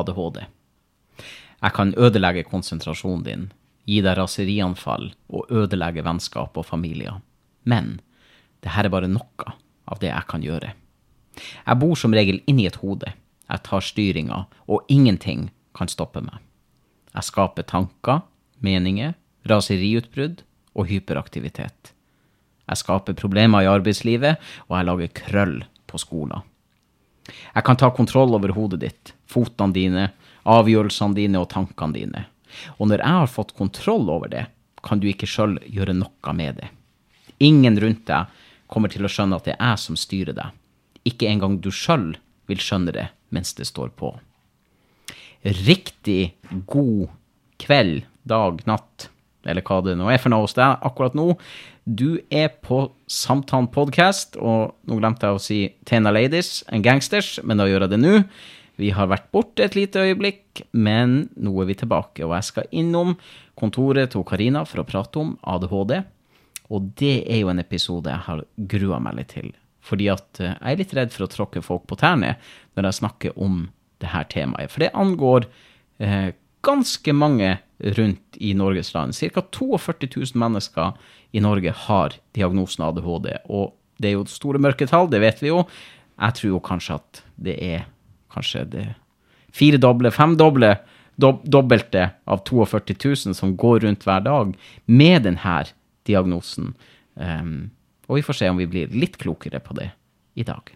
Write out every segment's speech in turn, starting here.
ADHD. Jeg kan ødelegge konsentrasjonen din, gi deg raserianfall og ødelegge vennskap og familier. Men det her er bare noe av det jeg kan gjøre. Jeg bor som regel inni et hode. Jeg tar styringa, og ingenting kan stoppe meg. Jeg skaper tanker, meninger, raseriutbrudd og hyperaktivitet. Jeg skaper problemer i arbeidslivet, og jeg lager krøll på skolen. Jeg kan ta kontroll over hodet ditt, fotene dine, avgjørelsene dine og tankene dine. Og når jeg har fått kontroll over det, kan du ikke sjøl gjøre noe med det. Ingen rundt deg kommer til å skjønne at det er jeg som styrer deg. Ikke engang du sjøl vil skjønne det mens det står på. Riktig god kveld, dag, natt, eller hva det nå er for noe hos deg akkurat nå. Du er på Samtan podcast, og nå glemte jeg å si Tena Ladies and Gangsters, men da gjør jeg det nå. Vi har vært borte et lite øyeblikk, men nå er vi tilbake, og jeg skal innom kontoret til Karina for å prate om ADHD. Og det er jo en episode jeg har grua meg litt til. Fordi at eh, jeg er litt redd for å tråkke folk på tærne når jeg snakker om det her temaet. For det angår eh, ganske mange rundt i Norges land. Ca. 42 000 mennesker i Norge har diagnosen ADHD. Og det er jo store mørketall, det vet vi jo. Jeg tror jo kanskje at det er kanskje det firedoble, femdoble dob dobbelte av 42 000 som går rundt hver dag med denne diagnosen. Um, og vi får se om vi blir litt klokere på det i dag.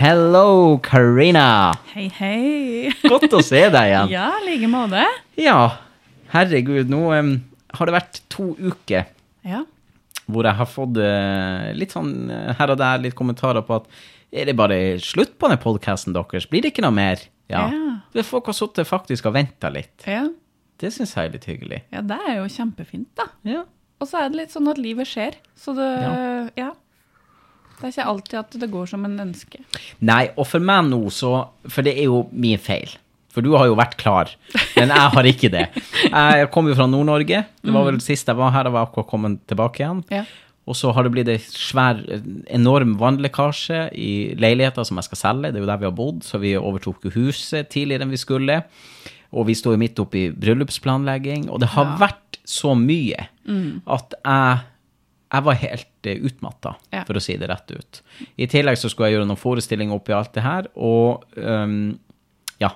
Hello, Karina. Hei, hei. Godt å se deg igjen. ja, i like måte. Ja, herregud, nå um, har det vært to uker Ja. hvor jeg har fått uh, litt sånn uh, her og der litt kommentarer på at er det bare slutt på den podkasten deres? Blir det ikke noe mer? Ja. Ja. Folk har sittet faktisk og venta litt. ja. Det syns jeg er litt hyggelig. Ja, det er jo kjempefint, da. Ja. Og så er det litt sånn at livet skjer. Så det Ja. ja. Det er ikke alltid at det går som en ønske. Nei, og for meg nå så For det er jo min feil. For du har jo vært klar, men jeg har ikke det. Jeg kom jo fra Nord-Norge. Det var vel sist jeg var her, da var akkurat kommet tilbake igjen. Ja. Og så har det blitt en svær, enorm vannlekkasje i leiligheter som jeg skal selge. Det er jo der vi har bodd, så vi overtok jo huset tidligere enn vi skulle. Og vi står jo midt oppe i bryllupsplanlegging. Og det har Ja. vært så mye at jeg, jeg var helt uh, utmatta, Ja. for å si det rett ut. I tillegg så skulle jeg gjøre noen forestillinger oppi alt det her, og um, ja.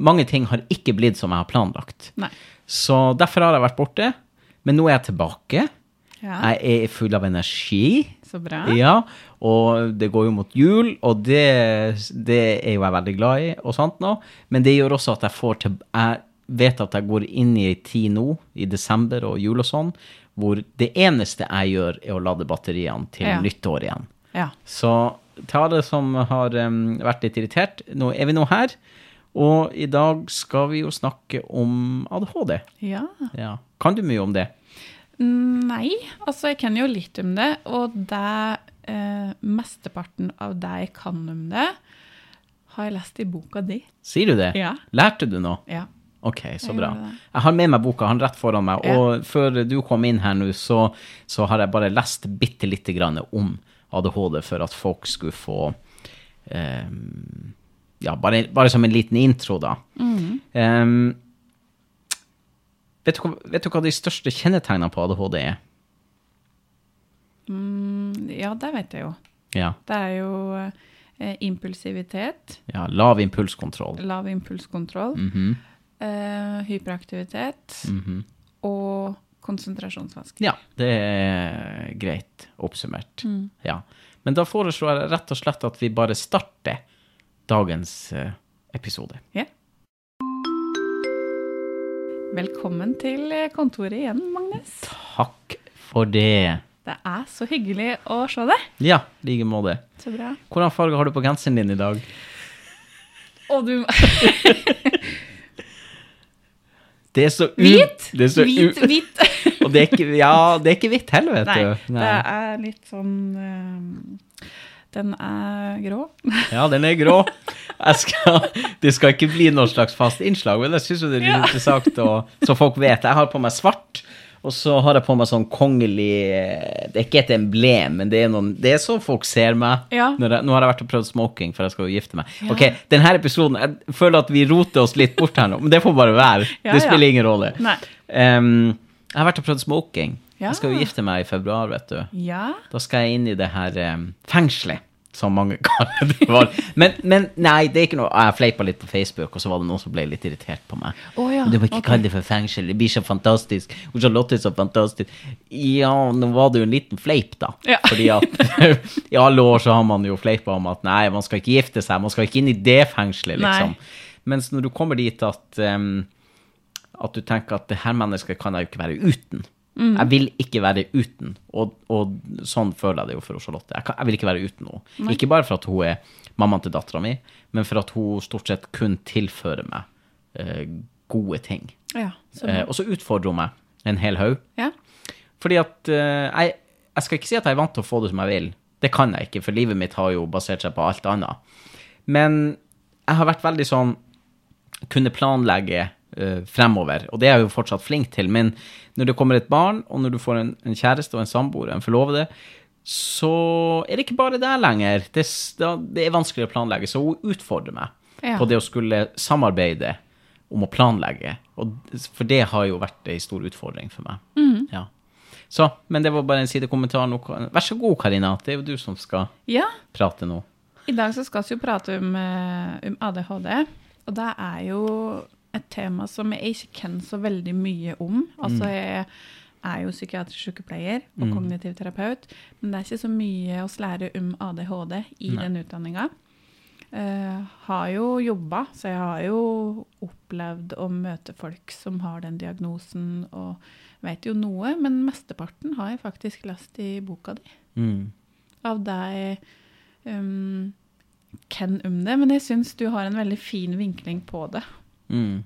Mange ting har ikke blitt som jeg har planlagt. Nei. Så derfor har jeg vært borte. Men nå er jeg tilbake. Ja. Jeg er full av energi. Så bra. Ja, og det går jo mot jul, og det, det er jo jeg veldig glad i, og sånt nå. Men det gjør også at jeg får til Jeg vet at jeg går inn i ei tid nå, i desember og jul og sånn, hvor det eneste jeg gjør, er å lade batteriene til Ja. nyttår igjen. Ja. Så til alle som har um, vært litt irritert, nå er vi nå her. Og i dag skal vi jo snakke om ADHD. ja. Ja. Kan du mye om det? Nei, altså jeg kan jo litt om det, og det eh, mesteparten av det jeg kan om det, har jeg lest i boka di. Sier du det? Ja. Lærte du noe? Ja. Ok, så bra. Jeg har med meg boka, han rett foran meg, og før du kom inn her nå, så, så har jeg bare lest bitte lite grann om ADHD for at folk skulle få ehm, Ja, bare, bare som en liten intro, da. Mm. Um, vet, du, vet du hva de største kjennetegnene på ADHD er? Mm, ja, det vet jeg jo. Ja, Det er jo eh, impulsivitet, ja lav impulskontroll. lav impulskontroll, Mhm, eh, hyperaktivitet mhm. og konsentrasjonsvansker. Ja, det er greit oppsummert. Mm. Ja. Men da foreslår jeg rett og slett at vi bare starter dagens eh, episode. Ja. Velkommen til kontoret igjen, Magnus. Takk for det. Det er så hyggelig å se deg. Ja, i like måte. Så bra. Hvordan farge har du på genseren din i dag? Å, du Det er så u... Hvit! Det er så Hvit, u... hvit. Og det er ikke, ja, det er ikke hvitt heller, vet Nei, du. det er litt sånn uh, Den er grå. Ja, den er grå. Skal, det skal ikke bli noe slags fast innslag, men jeg syns det er litt Ja. interessant, og, så folk vet. Jeg har på meg svart, Og så har jeg på meg sånn kongelig eh, Det er ikke et emblem, men det er, noen, det er sånn folk ser meg. Ja. Jeg, nå har jeg vært og prøvd smoking, for jeg skal jo gifte meg. Ok, denne episoden Jeg føler at vi roter oss litt bort her nå, men det får bare være. Ja, det spiller ja. ingen rolle. Um, jeg har vært og prøvd smoking. Ja. Jeg skal jo gifte meg i februar, vet du. Ja. Da skal jeg inn i det her um, fengselet, som mange kaller det. var. Men, men nei, det er ikke noe Jeg fleipa litt på Facebook, og så var det noen som ble litt irritert på meg. Oh, ja, Du må ikke okay. kalle det for fengsel, det blir så fantastisk. Og Charlotte er så fantastisk. Ja, nå var det jo en liten fleip, da. Ja. Fordi at i alle år så har man jo fleipa om at nei, man skal ikke gifte seg, man skal ikke inn i det fengselet, liksom. Nei. Mens når du kommer dit at um, at du tenker at det her mennesket kan jeg jo ikke være uten. Mm. Jeg vil ikke være uten, og, og sånn føler jeg det jo for Charlotte. Jeg, kan, jeg vil ikke være uten henne. Ikke bare for at hun er mammaen til dattera mi, men for at hun stort sett kun tilfører meg eh, gode ting. ja. Eh, og så utfordrer hun meg en hel haug. ja. Fordi at eh, jeg, jeg skal ikke si at jeg er vant til å få det som jeg vil. Det kan jeg ikke, for livet mitt har jo basert seg på alt annet. Men jeg har vært veldig sånn kunne planlegge fremover, og det er jeg jo fortsatt flink til. Men når det kommer et barn, og når du får en, en kjæreste og en samboer, en forlovede, så er det ikke bare der lenger. Det, det er vanskelig å planlegge, så hun utfordrer meg Ja. på det å skulle samarbeide om å planlegge. Og, for det har jo vært en stor utfordring for meg. Ja. Så, men det var bare en sidekommentar. nå. Vær så god, Karina. Det er jo du som skal ja. prate nå. I dag så skal vi jo prate om, eh, om ADHD, og det er jo et tema som jeg ikke kjenner så veldig mye om. Altså, jeg er jo psykiatrisk sykepleier og kognitiv terapeut, men det er ikke så mye å lære om ADHD i Nei. den utdanninga. Uh, har jo jobba, så jeg har jo opplevd å møte folk som har den diagnosen, og vet jo noe, men mesteparten har jeg faktisk lest i boka di Mm. av deg um, kan om det, men jeg syns du har en veldig fin vinkling på det. Mm.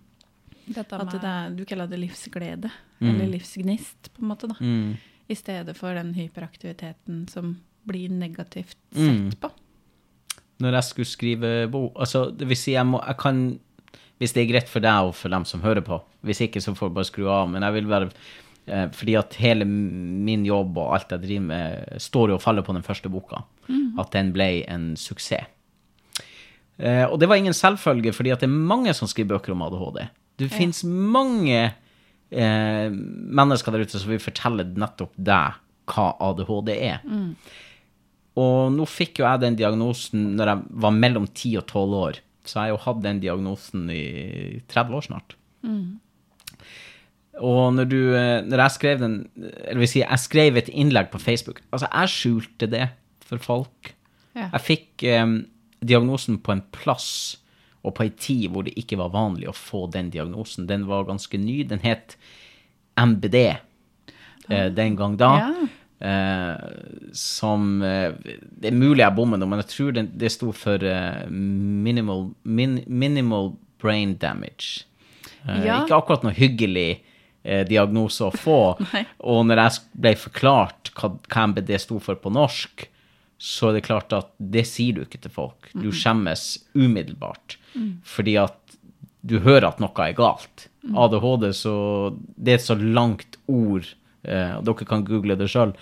At det er, du kaller det livsglede, Mm. eller livsgnist, på en måte, da. Mm. I stedet for den hyperaktiviteten som blir negativt Mm. sett på. Når jeg skulle skrive bok Altså, det vil si, jeg må Jeg kan Hvis det er greit for deg og for dem som hører på. Hvis ikke, så får du bare skru av. Men jeg vil være eh, Fordi at hele min jobb og alt jeg driver med, står jo og faller på den første boka. At den ble en suksess. Eh, og det var ingen selvfølge, fordi det er mange som skriver bøker om ADHD. Det Ja. fins mange eh, mennesker der ute som vil fortelle nettopp deg hva ADHD er. Og nå fikk jo jeg den diagnosen når jeg var mellom 10 og 12 år. Så jeg har jo hatt den diagnosen i 30 år snart. Og når du eh, Når jeg skrev den Eller vil si, jeg skrev et innlegg på Facebook Altså, jeg skjulte det for folk. Ja. Jeg fikk eh, diagnosen på en plass og på ei tid hvor det ikke var vanlig å få den diagnosen. Den var ganske ny. Den het MBD eh, den gang da. Ja. Eh, som eh, Det er mulig jeg bommer nå, men jeg tror det, det sto for eh, minimal, min, minimal brain damage. Eh, Ja. Ikke akkurat noe hyggelig eh, diagnose å få. Og når jeg ble forklart hva, hva MBD sto for på norsk, så er det klart at det sier du ikke til folk. Du skjemmes umiddelbart. Fordi at du hører at noe er galt. ADHD, så det er et så langt ord, eh, og dere kan google det sjøl,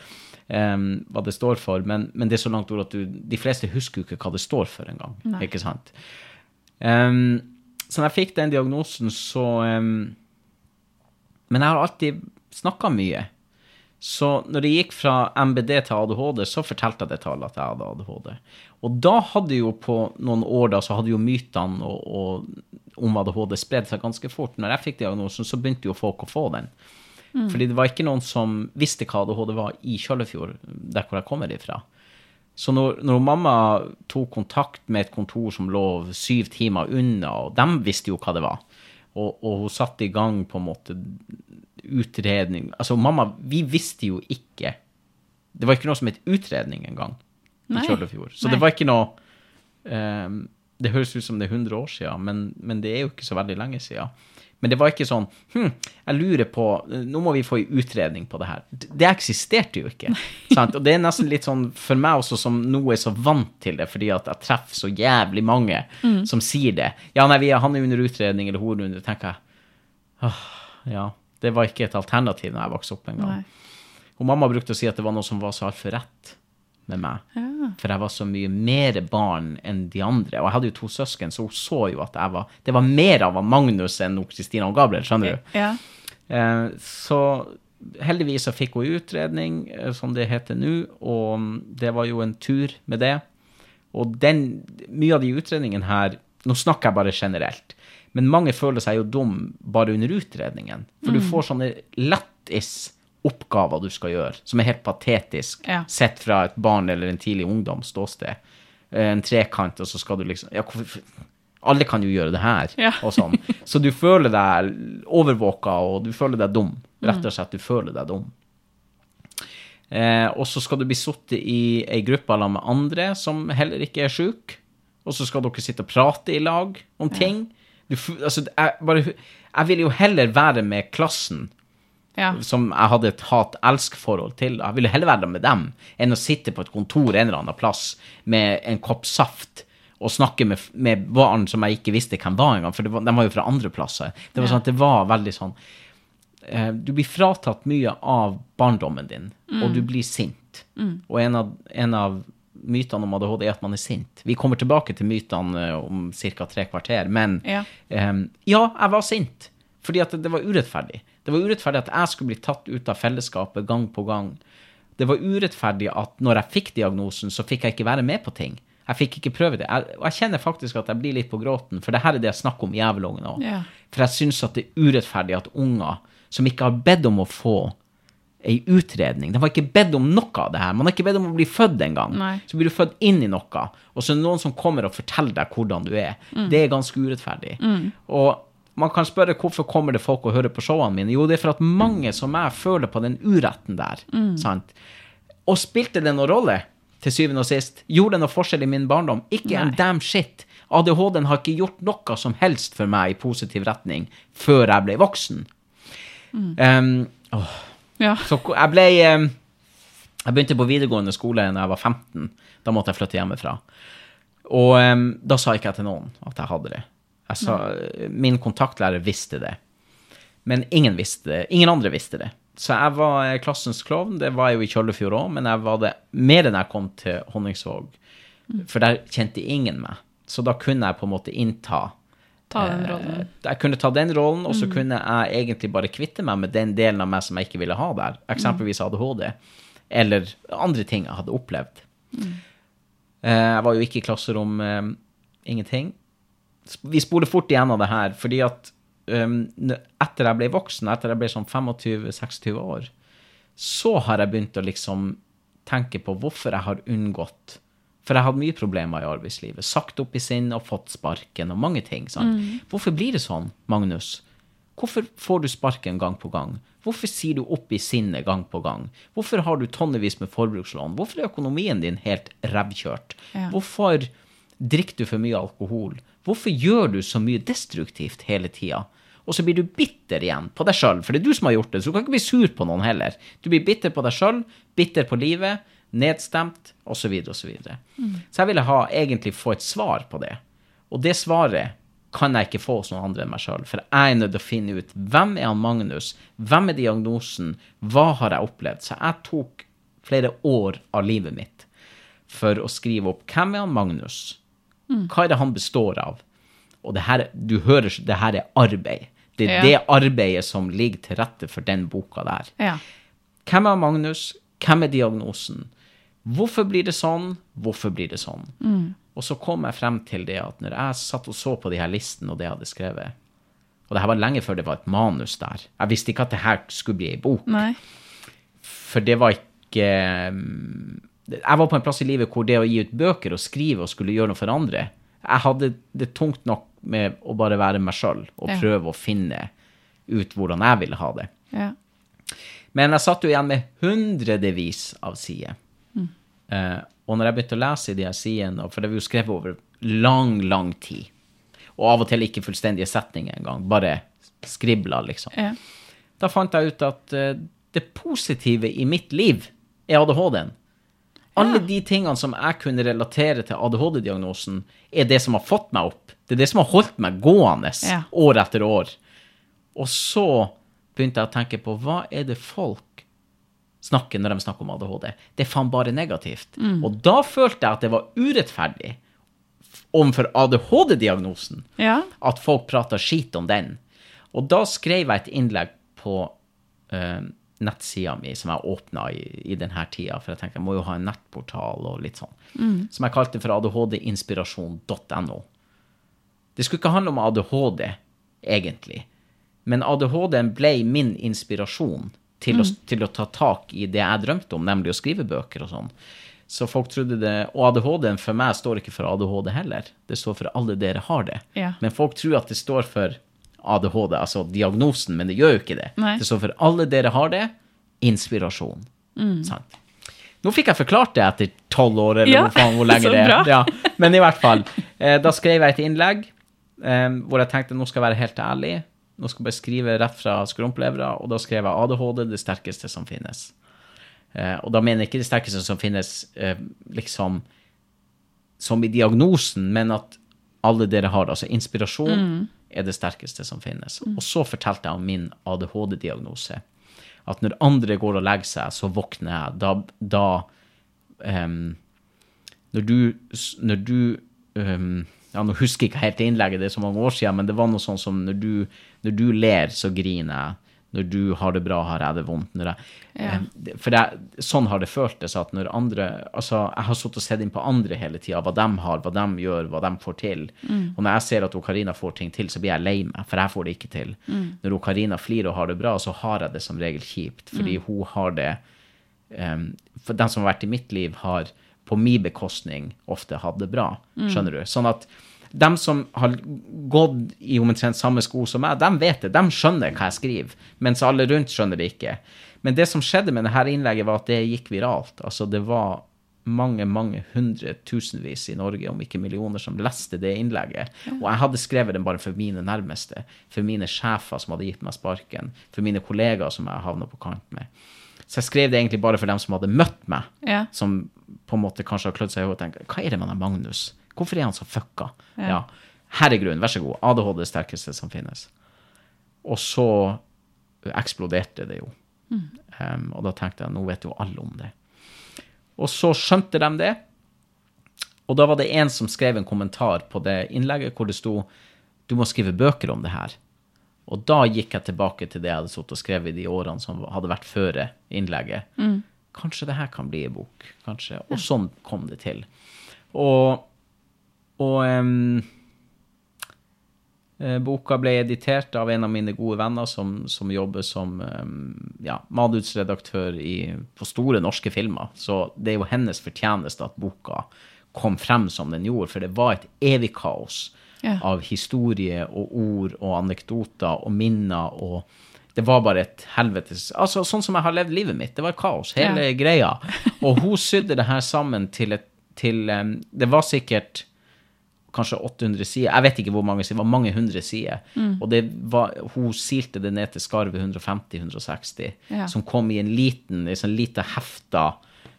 hva det står for, men, men det er så langt ord at du, de fleste husker jo ikke hva det står for engang. Ikke sant? Em, så når jeg fikk den diagnosen, så em, Men jeg har alltid snakka mye. Så når det gikk fra MBD til ADHD, så fortalte jeg det til alle at jeg hadde ADHD. Og da hadde jo på noen år da, så hadde jo mytene og, og, om ADHD spredd seg ganske fort. Når jeg fikk diagnosen, så begynte jo folk å få den. Fordi det var ikke noen som visste hva ADHD var i Kjøllefjord, der hvor jeg kommer ifra. Så når, når mamma tok kontakt med et kontor som lå syv timer unna, og de visste jo hva det var, og, og hun satte i gang på en måte utredning Altså, mamma, vi visste jo ikke Det var ikke noe som het utredning engang i. Kjøllefjord. Så Nei. det var ikke noe um, Det høres ut som det er 100 år siden, men, men det er jo ikke så veldig lenge siden. Men det var ikke sånn hm, jeg lurer på Nå må vi få en utredning på det her. Det eksisterte jo ikke. Sant? Og det er nesten litt sånn for meg også som nå er så vant til det, fordi at jeg treffer så jævlig mange som sier det. Ja, nei, vi han er under utredning, eller hun er under tenker jeg. Åh, ja. Det var ikke et alternativ når jeg vokste opp en gang. Og mamma brukte å si at det var noe som var så altfor rett med meg. Ja. For jeg var så mye mer barn enn de andre. Og jeg hadde jo to søsken, så hun så jo at jeg var Det var mer av Magnus enn Kristina og Gabriel, skjønner du. Ja. Eh, så heldigvis så fikk hun utredning, eh, som det heter nå, og det var jo en tur med det. Og den, mye av de utredningene her Nå snakker jeg bare generelt. Men mange føler seg jo dum bare under utredningen. For du får sånne lættis-oppgaver du skal gjøre, som er helt patetisk, Ja. sett fra et barn eller en tidlig ungdoms ståsted. Eh, En trekant, og så skal du liksom ja, hvorfor, Alle kan jo gjøre det her, Ja. og sånn. Så du føler deg overvåka, og du føler deg dum. Rett og slett, du føler deg dum. Eh, og så skal du bli sittet i ei gruppe sammen med andre som heller ikke er sjuke. Og så skal dere sitte og prate i lag om ting. Du, altså, jeg, bare, jeg ville jo heller være med klassen ja. som jeg hadde et hat-elsk-forhold til. Jeg ville heller være med dem enn å sitte på et kontor en eller annen plass med en kopp saft og snakke med, med barn som jeg ikke visste hvem var engang, for var, de var jo fra andre plasser. Det var sånn det var veldig sånn eh, Du blir fratatt mye av barndommen din, og du blir sint. Og en av, en av mytene om ADHD er at man er sint. Vi kommer tilbake til mytene eh, om ca. tre kvarter, men Ja. Um, ja, jeg var sint. Fordi at det, var urettferdig. Det var urettferdig at jeg skulle bli tatt ut av fellesskapet gang på gang. Det var urettferdig at når jeg fikk diagnosen, så fikk jeg ikke være med på ting. Jeg fikk ikke prøve det. Jeg, og jeg kjenner faktisk at jeg blir litt på gråten, for det her er det jeg snakker om jævelungen òg. Ja. For jeg syns at det er urettferdig at unger som ikke har bedt om å få ei utredning De har ikke bedt om noe av det her. Man har ikke bedt om å bli født engang. Nei. Så blir du født inn i noe, og så er det noen som kommer og forteller deg hvordan du er. Det er ganske urettferdig. Og man kan spørre hvorfor kommer det folk og hører på showene mine. Jo, det er for at mange som meg føler på den uretten der. Sant? Og spilte det noen rolle til syvende og sist? Gjorde det noe forskjell i min barndom? Ikke en damn shit. ADHD-en har ikke gjort noe som helst for meg i positiv retning før jeg ble voksen. Um, åh, Ja. så jeg ble Jeg begynte på videregående skole da jeg var 15. Da måtte jeg flytte hjemmefra. Og da sa ikke jeg til noen at jeg hadde det. Jeg sa, Min kontaktlærer visste det. Men ingen visste det. Ingen andre visste det. Så jeg var eh, klassens klovn. Det var jeg jo i Kjøllefjord òg, men jeg var det mer enn jeg kom til Honningsvåg. For der kjente ingen meg. Så da kunne jeg på en måte innta Ta den Eh, rollen. Jeg kunne ta den rollen, og så kunne jeg egentlig bare kvitte meg med den delen av meg som jeg ikke ville ha der. Eksempelvis ADHD. Eller andre ting jeg hadde opplevd. Mm. Jeg var jo ikke i klasserom, eh, ingenting. Vi spoler fort igjennom det her, fordi at um, etter jeg ble voksen, etter jeg ble sånn 25-26 år, så har jeg begynt å liksom tenke på hvorfor jeg har unngått For jeg hadde mye problemer i arbeidslivet. Sagt opp i sinn og fått sparken og mange ting. Sant? Hvorfor blir det sånn, Magnus? Hvorfor får du sparken gang på gang? Hvorfor sier du opp i sinnet gang på gang? Hvorfor har du tonnevis med forbrukslån? Hvorfor er økonomien din helt revkjørt? Ja. Hvorfor drikker du for mye alkohol? Hvorfor gjør du så mye destruktivt hele tida? Og så blir du bitter igjen på deg sjøl, for det er du som har gjort det. Så du kan ikke bli sur på noen heller. Du blir bitter på deg sjøl, bitter på livet, nedstemt, osv., osv. Så, og så, jeg ville ha, egentlig få et svar på det. Og det svaret kan jeg ikke få hos noen andre enn meg sjøl, for jeg er nødt til å finne ut hvem er han Magnus, hvem er diagnosen, hva har jeg opplevd? Så jeg tok flere år av livet mitt for å skrive opp hvem er han Magnus, hva er det han består av? Og det her, du hører, det her er arbeid. Det er Ja. det arbeidet som ligger til rette for den boka der. Ja. Hvem er Magnus? Hvem er diagnosen? Hvorfor blir det sånn? Hvorfor blir det sånn? Og så kom jeg frem til det at når jeg satt og så på de her listene og det jeg hadde skrevet Og det her var lenge før det var et manus der. Jeg visste ikke at det her skulle bli ei bok. Nei. For det var ikke mm, Jeg var på en plass i livet hvor det å gi ut bøker og skrive og skulle gjøre noe for andre Jeg hadde det tungt nok med å bare være meg sjøl og Ja. prøve å finne ut hvordan jeg ville ha det. Ja. Men jeg satt jo igjen med hundrevis av sider. Eh, og når jeg begynte å lese i de her sidene, for det var jo skrevet over lang, lang tid, og av og til ikke fullstendige setninger engang, bare skribla, liksom, Ja. da fant jeg ut at eh, det positive i mitt liv er ADHD-en. Alle de tingene som jeg kunne relatere til ADHD-diagnosen, er det som har fått meg opp. Det er det som har holdt meg gående Ja. år etter år. Og så begynte jeg å tenke på hva er det folk snakker når de snakker om ADHD. Det er faen bare negativt. Og da følte jeg at det var urettferdig overfor ADHD-diagnosen Ja. at folk prater skit om den. Og da skrev jeg et innlegg på uh, nettsida mi som jeg åpna i, i denne tida, for jeg tenkte jeg må jo ha en nettportal og litt sånn, som jeg kalte for adhdinspirasjon.no. Det skulle ikke handle om ADHD, egentlig, men ADHD-en ble min inspirasjon til, å, til å ta tak i det jeg drømte om, nemlig å skrive bøker og sånn. Så folk trodde det, Og ADHD-en for meg står ikke for ADHD heller. Det står for alle dere har det. Ja. Men folk tror at det står for ADHD, altså diagnosen, men det gjør jo ikke det. Nei. Det står for alle dere har det, inspirasjon. Sant? Nå fikk jeg forklart det etter tolv år, eller Ja, hvor, faen, hvor lenge det er. Ja. Men i hvert fall. Eh, da skrev jeg et innlegg eh, hvor jeg tenkte nå skal jeg være helt ærlig. Nå skal jeg bare skrive rett fra skrumplevra, og da skrev jeg ADHD, det sterkeste som finnes. Eh, og da mener jeg ikke det sterkeste som finnes eh, liksom som i diagnosen, men at alle dere har. Altså inspirasjon er det sterkeste som finnes. Og så fortalte jeg om min ADHD-diagnose. At når andre går og legger seg, så våkner jeg. Da, da um, Når du, når du em, ja, Nå husker jeg ikke helt innlegget, det er så mange år siden, men det var noe sånn som når du, når du ler, så griner jeg. Når du har det bra, har jeg det vondt. Når jeg, Ja. for jeg, sånn har det føltes. at når andre, altså Jeg har sittet og sett inn på andre hele tida, hva de har, hva de gjør, hva de får til. Og når jeg ser at Karina får ting til, så blir jeg lei meg, for jeg får det ikke til. Når hun Karina flirer og har det bra, så har jeg det som regel kjipt, fordi hun har det um, For den som har vært i mitt liv, har på min bekostning ofte hatt det bra. Skjønner du? Sånn at de som har gått i omtrent samme sko som meg, de vet det. De skjønner hva jeg skriver, mens alle rundt skjønner det ikke. Men det som skjedde med dette innlegget, var at det gikk viralt. Altså, det var mange, mange hundre tusenvis i Norge, om ikke millioner, som leste det innlegget. Og jeg hadde skrevet den bare for mine nærmeste, for mine sjefer som hadde gitt meg sparken, for mine kollegaer som jeg havna på kant med. Så jeg skrev det egentlig bare for dem som hadde møtt meg, Ja. som på en måte kanskje har klødd seg i hodet og tenkt Hva er det med den Magnus? Hvorfor er han så fucka? Ja. Her er grunnen, vær så god. ADHD det sterkeste som finnes. Og så eksploderte det jo. Um, og da tenkte jeg nå vet jo alle om det. Og så skjønte de det. Og da var det en som skrev en kommentar på det innlegget hvor det sto du må skrive bøker om det her. Og da gikk jeg tilbake til det jeg hadde sittet og skrevet i de årene som hadde vært før innlegget. Kanskje det her kan bli en bok. Kanskje. Og sånn kom det til. Og, og eh, boka ble editert av en av mine gode venner som, som jobber som um, ja, manusredaktør på store norske filmer. Så det er jo hennes fortjeneste at boka kom frem som den gjorde, for det var et evig kaos Ja. av historie og ord og anekdoter og minner og det var bare et helvetes Altså sånn som jeg har levd livet mitt. Det var kaos, hele Ja. greia. Og hun sydde det her sammen til et til, um, Det var sikkert kanskje 800 sider. Jeg vet ikke hvor mange sider. Det var mange hundre sider. Og det var, hun silte det ned til skarve 150-160, Ja. som kom i en liten, i sånn lite hefta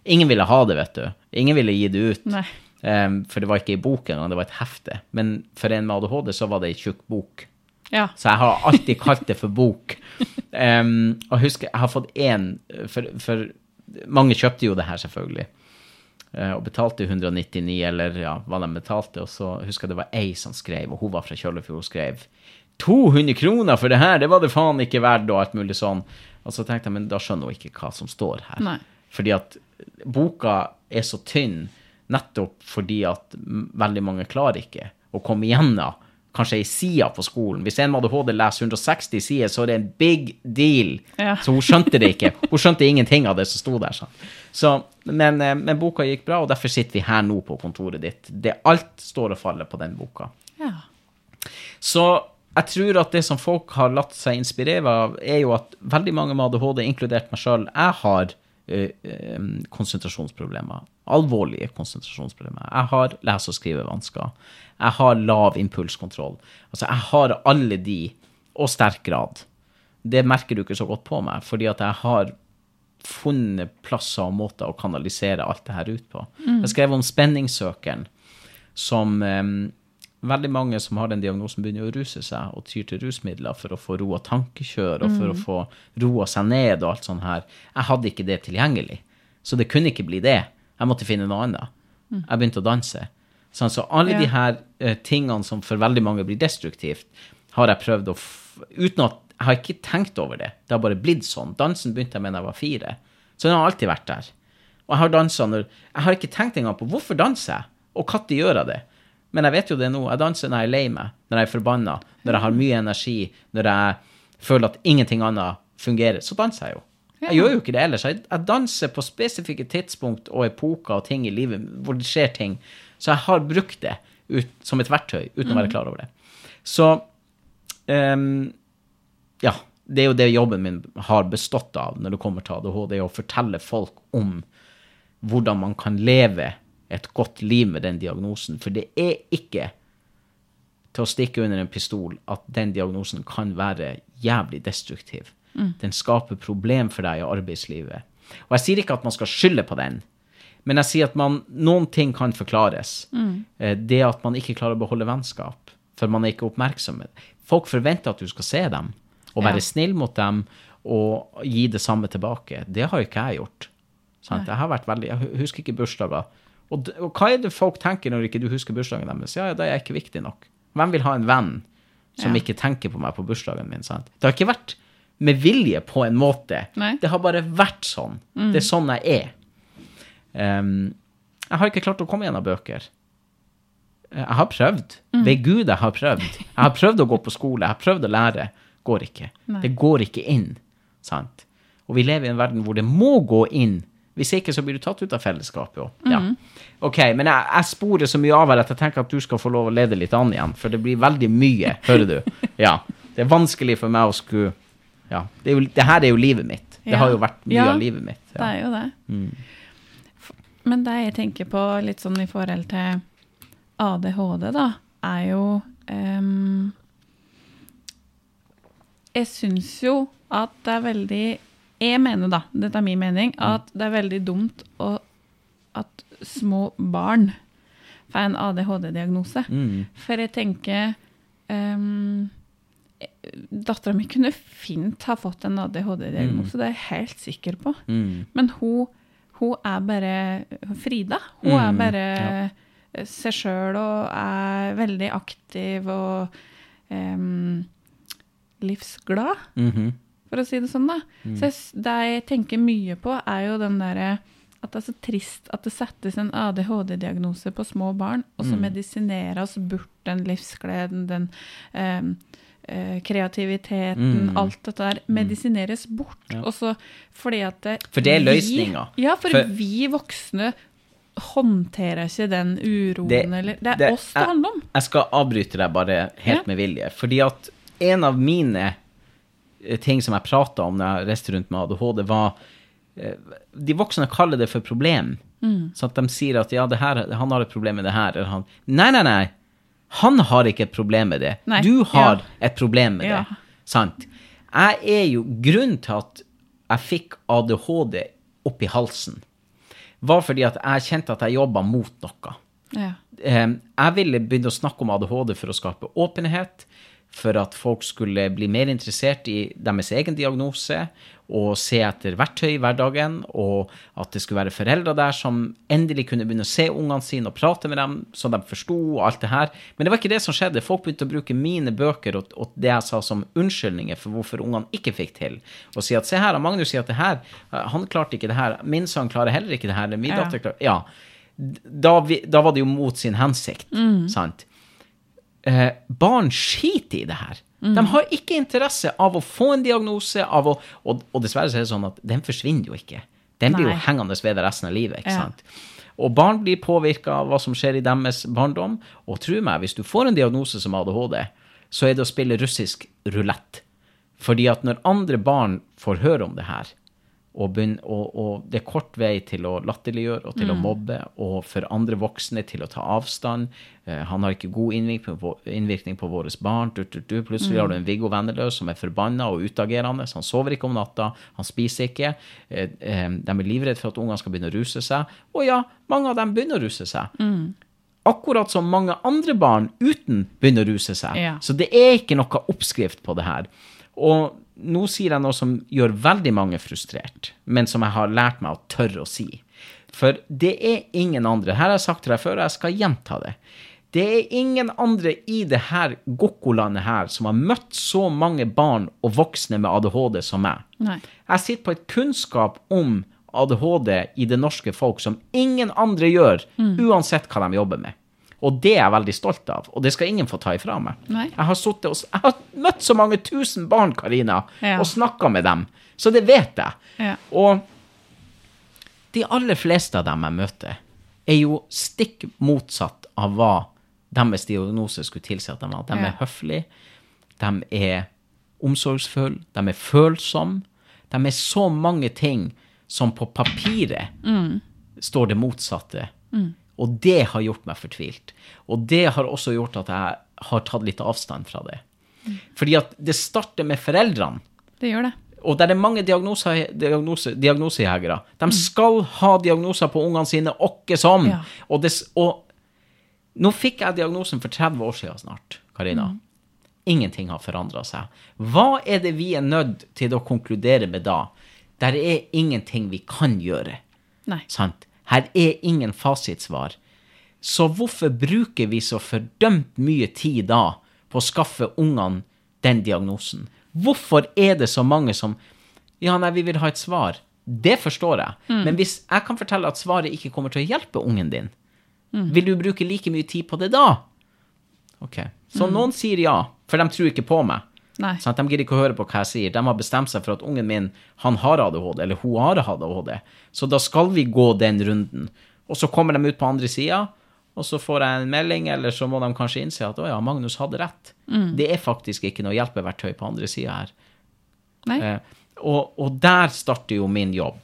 Ingen ville ha det, vet du. Ingen ville gi det ut. Nei. Em, for det var ikke i bok engang, det var et hefte. Men for en med ADHD så var det ei tjukk bok. Ja. Så jeg har alltid kalt det for bok. Um, og husk, jeg har fått én for, for mange kjøpte jo det her, selvfølgelig. Eh, og betalte 199, eller ja, hva de betalte. Og så husker jeg det var ei som skrev, og hun var fra Kjøllefjord og skrev 200 kroner for det her, det var det faen ikke verdt, og alt mulig sånn. Og så tenkte jeg, men da skjønner hun ikke hva som står her. Nei. Fordi at boka er så tynn nettopp fordi at veldig mange klarer ikke å komme igjennom kanskje ei side på skolen. Hvis en med ADHD leser 160 sider, så er det en big deal. Ja. Så hun skjønte det ikke. Hun skjønte ingenting av det som sto der. Så, men, eh, men boka gikk bra, og derfor sitter vi her nå på kontoret ditt. Det, alt står og faller på den boka. ja. Så jeg tror at det som folk har latt seg inspirere av, er jo at veldig mange med ADHD, inkludert meg sjøl, jeg har konsentrasjonsproblemer. Alvorlige konsentrasjonsproblemer. Jeg har lese- og skrivevansker. Jeg har lav impulskontroll. Altså, jeg har alle de, og sterk grad. Det merker du ikke så godt på meg, fordi at jeg har funnet plasser og måter å kanalisere alt det her ut på. Jeg skrev om spenningssøkeren, som, veldig mange som har den diagnosen, begynner å ruse seg og tyr til rusmidler for å få roa tankekjør og for å få roa seg ned og alt sånt her. Jeg hadde ikke det tilgjengelig. Så det kunne ikke bli det. Jeg måtte finne noe annet. Jeg begynte å danse. Sånn, så alle Ja. de her uh, tingene som for veldig mange blir destruktivt, har jeg prøvd å Uten at Jeg har ikke tenkt over det. Det har bare blitt sånn. Dansen begynte jeg med da jeg var fire. Så den har alltid vært der. Og jeg har dansa når Jeg har ikke tenkt engang på hvorfor danser jeg, og når gjør jeg det. Men jeg vet jo det nå. Jeg danser når jeg er lei meg, når jeg er forbanna, når jeg har mye energi, når jeg føler at ingenting annet fungerer. Så danser jeg jo. Jeg gjør jo ikke det ellers. Jeg, danser på spesifikke tidspunkt og epoker og ting i livet hvor det skjer ting. Så jeg har brukt det ut, som et verktøy uten å være klar over det. Så um, ja, det er jo det jobben min har bestått av når det kommer til ADHD, å fortelle folk om hvordan man kan leve et godt liv med den diagnosen. For det er ikke til å stikke under en pistol at den diagnosen kan være jævlig destruktiv. Den skaper problem for deg i arbeidslivet. Og jeg sier ikke at man skal skylde på den, men jeg sier at man, noen ting kan forklares. Mm. Det at man ikke klarer å beholde vennskap, for man er ikke oppmerksom. Folk forventer at du skal se dem, og være Ja. snill mot dem, og gi det samme tilbake. Det har ikke jeg gjort. Sant? Jeg har veldig, jeg husker ikke bursdager. Og, og hva er det folk tenker når ikke du husker bursdagen deres? Ja, ja, da er jeg ikke viktig nok. Hvem vil ha en venn som Ja. ikke tenker på meg på bursdagen min? Sant? Det har ikke vært med vilje på en måte. Nei. Det har bare vært sånn. Det er sånn jeg er. Um, jeg har ikke klart å komme gjennom bøker. Eh, Jeg har prøvd. Ved Gud, jeg har prøvd. Jeg har prøvd å gå på skole, jeg har prøvd å lære. Går ikke. Nei. Det går ikke inn. Sant? Og vi lever i en verden hvor det må gå inn. Hvis ikke, så blir du tatt ut av fellesskapet òg. Ja. Ok, men jeg, jeg sporer så mye av her at jeg tenker at du skal få lov å lede litt an igjen, for det blir veldig mye, hører du. Ja. Det er vanskelig for meg å skulle Ja. Det, er jo, det her er jo livet mitt. Det Ja. har jo vært mye Ja, av livet mitt. Ja, Det er jo det. Mm. Men det jeg tenker på litt sånn i forhold til ADHD, da, er jo um, Jeg syns jo at det er veldig Jeg mener, da, dette er min mening, at det er veldig dumt å, at små barn får en ADHD-diagnose. Mm. For jeg tenker um, Dattera mi kunne fint ha fått en ADHD-diagnose, det er jeg helt sikker på. Mm. Men hun, hun er bare Frida. Hun er Mm, bare ja. seg sjøl og er veldig aktiv og um, livsglad, Mhm. for å si det sånn, da. Mm. Så det jeg tenker mye på, er jo den derre at det er så trist at det settes en ADHD-diagnose på små barn, og så Mm. medisineres bort den livsgleden, den eh, kreativiteten, Mm. alt dette der medisineres bort. Ja. Og så fordi at det, For det er løsninga. Ja, for, For- vi voksne håndterer ikke den uroen, Det- eller Det er det- oss det handler om. Jeg skal avbryte deg bare helt Ja. med vilje. Fordi at en av mine eh, ting som jeg prata om når jeg reiste rundt med ADHD, var De voksne kaller det for problem. Mm. Så at de sier at ja, det her, han har et problem med det her. Eller han Nei, nei, nei. Han har ikke et problem med det. Nei, Du har ja. et problem med Ja. det. Sant? Jeg er jo Grunnen til at jeg fikk ADHD opp i halsen, var fordi at jeg kjente at jeg jobba mot noe. Ja. Eh, jeg ville begynne å snakke om ADHD for å skape åpenhet, for at folk skulle bli mer interessert i deres egen diagnose og se etter verktøy i hverdagen, og at det skulle være foreldre der som endelig kunne begynne å se ungene sine og prate med dem, så de forsto og alt det her. Men det var ikke det som skjedde. Folk begynte å bruke mine bøker og, og det jeg sa som unnskyldninger for hvorfor ungene ikke fikk til. Og si at se her, Magnus sier at det her, han klarte ikke det her, min sønn klarer heller ikke det her, min datter klarer Ja da, vi, da var det jo mot sin hensikt. Sant? Eh, barn skiter i det her. De har ikke interesse av å få en diagnose, av å, og, og dessverre så er det sånn at den forsvinner jo ikke. Den blir jo hengende ved det resten av livet. ikke Ja. sant? Og barn blir påvirka av hva som skjer i deres barndom. Og tro meg, hvis du får en diagnose som ADHD, så er det å spille russisk rulett. Fordi at når andre barn får høre om det her, og, begynne, og, og det er kort vei til å latterliggjøre og til å mobbe, og for andre voksne til å ta avstand eh, Han har ikke god innvirkning på, innvirkning på våre barn. Du, du, du. Plutselig har du en Viggo Venneløs som er forbanna og utagerende. Han sover ikke om natta, han spiser ikke. Eh, eh, de er livredde for at ungene skal begynne å ruse seg. Og ja, mange av dem begynner å ruse seg. akkurat som mange andre barn uten begynner å ruse seg. Ja. Så det er ikke noe oppskrift på det her. Og nå sier jeg noe som gjør veldig mange frustrert, men som jeg har lært meg å tørre å si. For det er ingen andre, her har jeg sagt til deg før, og jeg skal gjenta det. Det er ingen andre i det her Gokkolandet her som har møtt så mange barn og voksne med ADHD som meg. Nei. Jeg sitter på et kunnskap om ADHD i det norske folk som ingen andre gjør, uansett hva de jobber med. Og det er jeg veldig stolt av, og det skal ingen få ta ifra meg. Nei. Jeg har, og, jeg har møtt så mange tusen barn, Karina, Ja. og snakka med dem, så det vet jeg. Ja. Og de aller fleste av dem jeg møter, er jo stikk motsatt av hva deres diagnose skulle tilsi at de var. De Ja. er høflige, de er omsorgsfulle, de er følsomme. De er så mange ting som på papiret står det motsatte. Og det har gjort meg fortvilt. Og det har også gjort at jeg har tatt litt avstand fra det. Fordi at det starter med foreldrene. Det gjør det. Og der er mange diagnoser, diagnose, diagnosejegere. De skal ha diagnoser på ungene sine, åkke som. Ja. Og, det, s- og nå fikk jeg diagnosen for 30 år siden snart, Karina. Ingenting har forandra seg. Hva er det vi er nødt til å konkludere med da? Der er ingenting vi kan gjøre. Nei. Sant? Her er ingen fasitsvar. Så hvorfor bruker vi så fordømt mye tid da på å skaffe ungene den diagnosen? Hvorfor er det så mange som Ja, nei, vi vil ha et svar. Det forstår jeg. Men hvis jeg kan fortelle at svaret ikke kommer til å hjelpe ungen din, vil du bruke like mye tid på det da? Ok. Så noen sier ja, for de tror ikke på meg. Nei. Sånn, De gidder ikke å høre på hva jeg sier. De har bestemt seg for at ungen min han har ADHD, eller hun har ADHD. Så da skal vi gå den runden. Og så kommer de ut på andre sida, og så får jeg en melding, eller så må de kanskje innse at å ja, Magnus hadde rett. Det er faktisk ikke noe hjelpeverktøy på andre sida her. Eh, og, og der starter jo min jobb.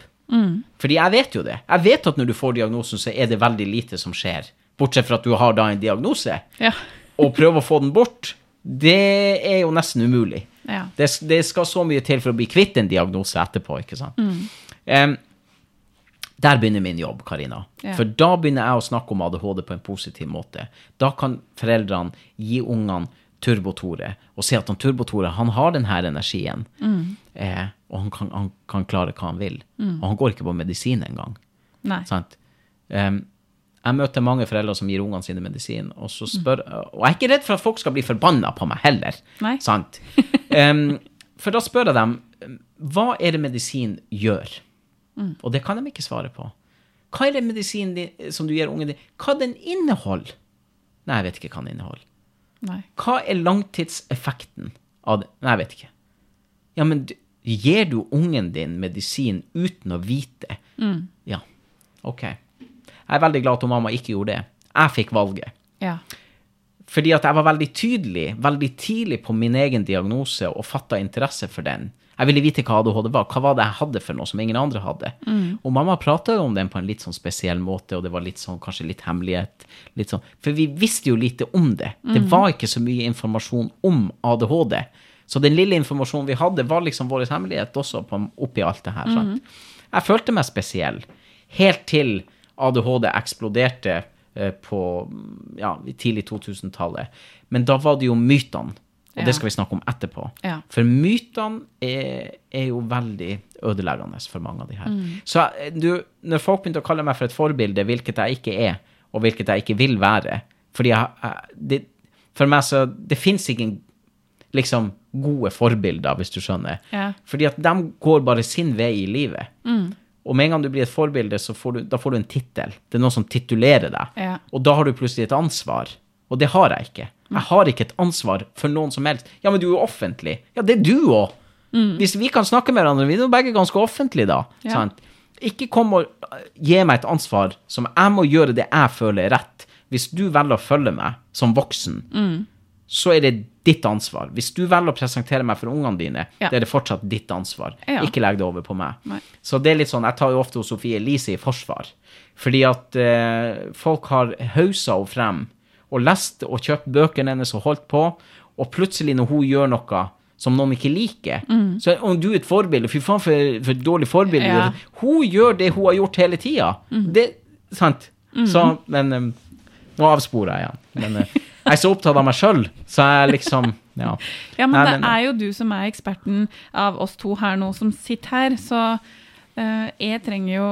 Fordi jeg vet jo det. Jeg vet at når du får diagnosen, så er det veldig lite som skjer. Bortsett fra at du har da en diagnose. Ja. og prøve å få den bort, det er jo nesten umulig. Ja. Det, det skal så mye til for å bli kvitt en diagnose etterpå, ikke sant? Em, der begynner min jobb, Karina. Ja. For da begynner jeg å snakke om ADHD på en positiv måte. Da kan foreldrene gi ungene Turbo-Tore og se at han Turbo-Tore han har denne energien. energien. Eh, og han kan, han kan klare hva han vil. Og han går ikke på medisin engang. Nei. Jeg møter mange foreldre som gir ungene sine medisin, og så spør Og jeg er ikke redd for at folk skal bli forbanna på meg heller. Nei. Sant? Um, for da spør jeg dem hva er det medisin gjør? Og det kan de ikke svare på. Hva er det medisinen din, som du gir ungen din, hva den inneholder? Nei, jeg vet ikke hva den inneholder. Nei. Hva er langtidseffekten av det? Nei, jeg vet ikke. Ja, men du, gir du ungen din medisin uten å vite? Ja, ok. Jeg er veldig glad at mamma ikke gjorde det. Jeg fikk valget. Ja. Fordi at jeg var veldig tydelig, veldig tidlig på min egen diagnose og fatta interesse for den. Jeg ville vite hva ADHD var. Hva var det jeg hadde for noe som ingen andre hadde? Og mamma prata jo om den på en litt sånn spesiell måte, og det var litt sånn, kanskje litt hemmelighet. Litt sånn. For vi visste jo lite om det. Det var ikke så mye informasjon om ADHD. Så den lille informasjonen vi hadde, var liksom vår hemmelighet også på, oppi alt det her. Mm. Jeg følte meg spesiell. Helt til ADHD eksploderte eh, på ja, tidlig 2000-tallet. Men da var det jo mytene, og Ja. det skal vi snakke om etterpå. Ja. For mytene er, er jo veldig ødeleggende for mange av de her. Så eh, du, når folk begynte å kalle meg for et forbilde, hvilket jeg ikke er, og hvilket jeg ikke vil være fordi jeg, jeg, det, For meg så Det fins ingen liksom gode forbilder, hvis du skjønner. Ja. Fordi at de går bare sin vei i livet. Og med en gang du blir et forbilde, så får du, da får du en tittel. Det er noen som titulerer deg. Ja. Og da har du plutselig et ansvar. Og det har jeg ikke. Jeg har ikke et ansvar for noen som helst. Ja, men du er jo offentlig. Ja, det er du òg. Hvis vi kan snakke med hverandre, vi er jo begge ganske offentlige da. Ja. Sant? Ikke kom og uh, gi meg et ansvar som jeg må gjøre det jeg føler er rett. Hvis du velger å følge meg som voksen, så er det ditt ansvar. Hvis du velger å presentere meg for ungene dine, Ja. det er det fortsatt ditt ansvar. Ja. Ikke legg det over på meg. Nei. Så det er litt sånn, jeg tar jo ofte Sofie Elise i forsvar. Fordi at eh, folk har hausa henne frem og lest og kjøpt bøkene hennes og holdt på, og plutselig når hun gjør noe som noen ikke liker, så er om du er et forbilde, fy faen for, for dårlig forbilde. Ja. Hun gjør det hun har gjort hele tida. Det, sant? Så, men, um, Nå avsporer jeg igjen. Men eh, jeg er så opptatt av meg sjøl, så jeg liksom Ja. Ja, men det er jo du som er eksperten av oss to her nå som sitter her, så uh, jeg trenger jo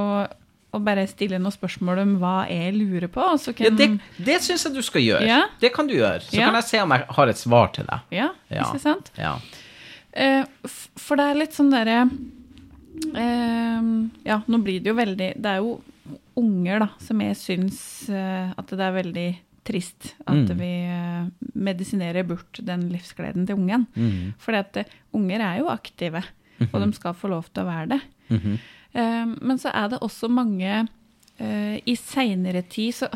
å bare stille noen spørsmål om hva jeg lurer på. Så ja kan, det det syns jeg du skal gjøre. Ja. Det kan du gjøre. Så Ja. kan jeg se om jeg har et svar til deg. ja, Ja. ikke sant? Ja. Uh, for det er litt sånn derre uh, Ja, nå blir det jo veldig Det er jo unger, da, som jeg syns at det er veldig trist at Mm. vi eh, medisinerer bort den livsgleden til ungen. Mm. At eh, unger er jo aktive, og de skal få lov til å være det. Mhm. Eh, men så er det også mange I seinere tid så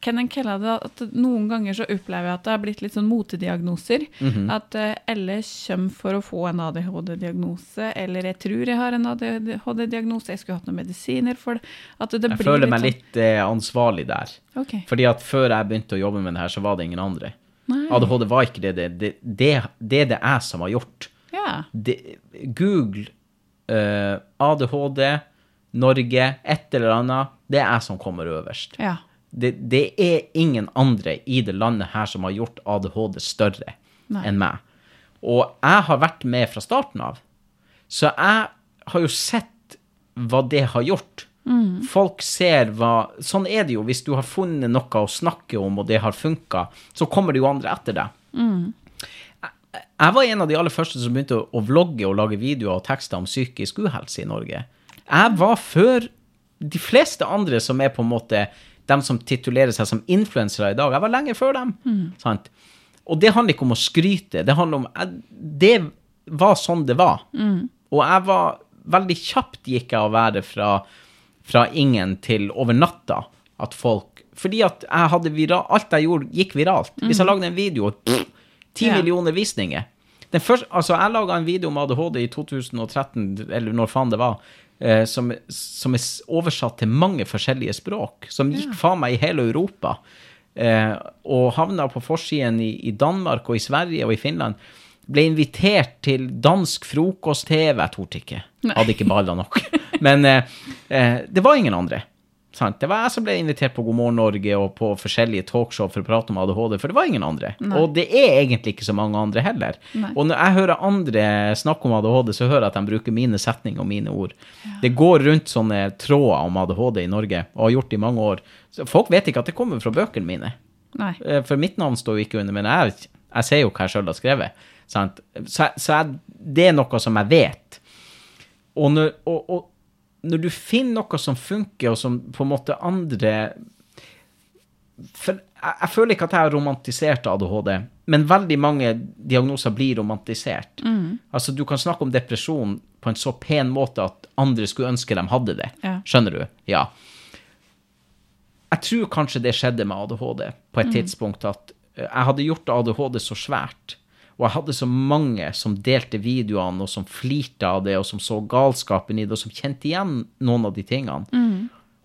kan en kalle det at noen ganger så opplever jeg at det har blitt litt sånn motediagnoser. Mhm. At eh, alle kommer for å få en ADHD-diagnose, eller jeg tror jeg har en ADHD-diagnose, jeg skulle hatt noen medisiner for det. At det Jeg blir føler meg sånn- litt eh, ansvarlig der. Ok. Fordi at før jeg begynte å jobbe med det her, så var det ingen andre. Nei. ADHD var ikke det. Det, det, det, det er det jeg som har gjort. Ja. Google uh, ADHD, Norge, et eller annet. Det er jeg som kommer øverst. ja. Det, det er ingen andre i det landet her som har gjort ADHD større enn meg. Og jeg har vært med fra starten av. Så jeg har jo sett hva det har gjort. Folk ser hva Sånn er det jo. Hvis du har funnet noe å snakke om, og det har funka, så kommer det jo andre etter deg. Jeg, jeg var en av de aller første som begynte å, å vlogge og lage videoer og tekster om psykisk uhelse i Norge. Jeg var før de fleste andre som er på en måte dem som titulerer seg som influensere i dag. Jeg var lenge før dem. Sant? Og det handler ikke om å skryte. Det handler om jeg, Det var sånn det var. Og jeg var veldig kjapt gikk jeg å være fra, fra ingen til over natta. At folk Fordi at jeg hadde vira, alt jeg gjorde, gikk viralt. Hvis jeg lagde en video, ti yeah. millioner visninger. Den første, altså Jeg laga en video om ADHD i 2013, eller når faen det var, eh, som, som er oversatt til mange forskjellige språk. Som gikk faen meg i hele Europa. Eh, og havna på forsiden i, i Danmark og i Sverige og i Finland. Ble invitert til dansk frokost-TV. Jeg torde ikke. Hadde ikke baller nok. Men eh, eh, det var ingen andre. Sant? Det var jeg som ble invitert på God morgen Norge og på forskjellige talkshow for å prate om ADHD, for det var ingen andre. Og det er egentlig ikke så mange andre heller. Nei. Og når jeg hører andre snakke om ADHD, så hører jeg at de bruker mine setninger og mine ord. Det går rundt sånne tråder om ADHD i Norge, og har gjort det i mange år. Så folk vet ikke at det kommer fra bøkene mine. Nei. Eh, For mitt navn står jo ikke under, men jeg, jeg ser jo hva jeg sjøl har skrevet. Sant? Så, så jeg, det er noe som jeg vet. Og når, og, og når du finner noe som funker, og som på en måte andre For jeg, jeg føler ikke at jeg har romantisert ADHD, men veldig mange diagnoser blir romantisert. Altså, du kan snakke om depresjon på en så pen måte at andre skulle ønske de hadde det. Ja. Skjønner du? Ja. Jeg tror kanskje det skjedde med ADHD på et tidspunkt at eh, jeg hadde gjort ADHD så svært, og jeg hadde så mange som delte videoene, og som flirte av det, og som så galskapen i det, og som kjente igjen noen av de tingene.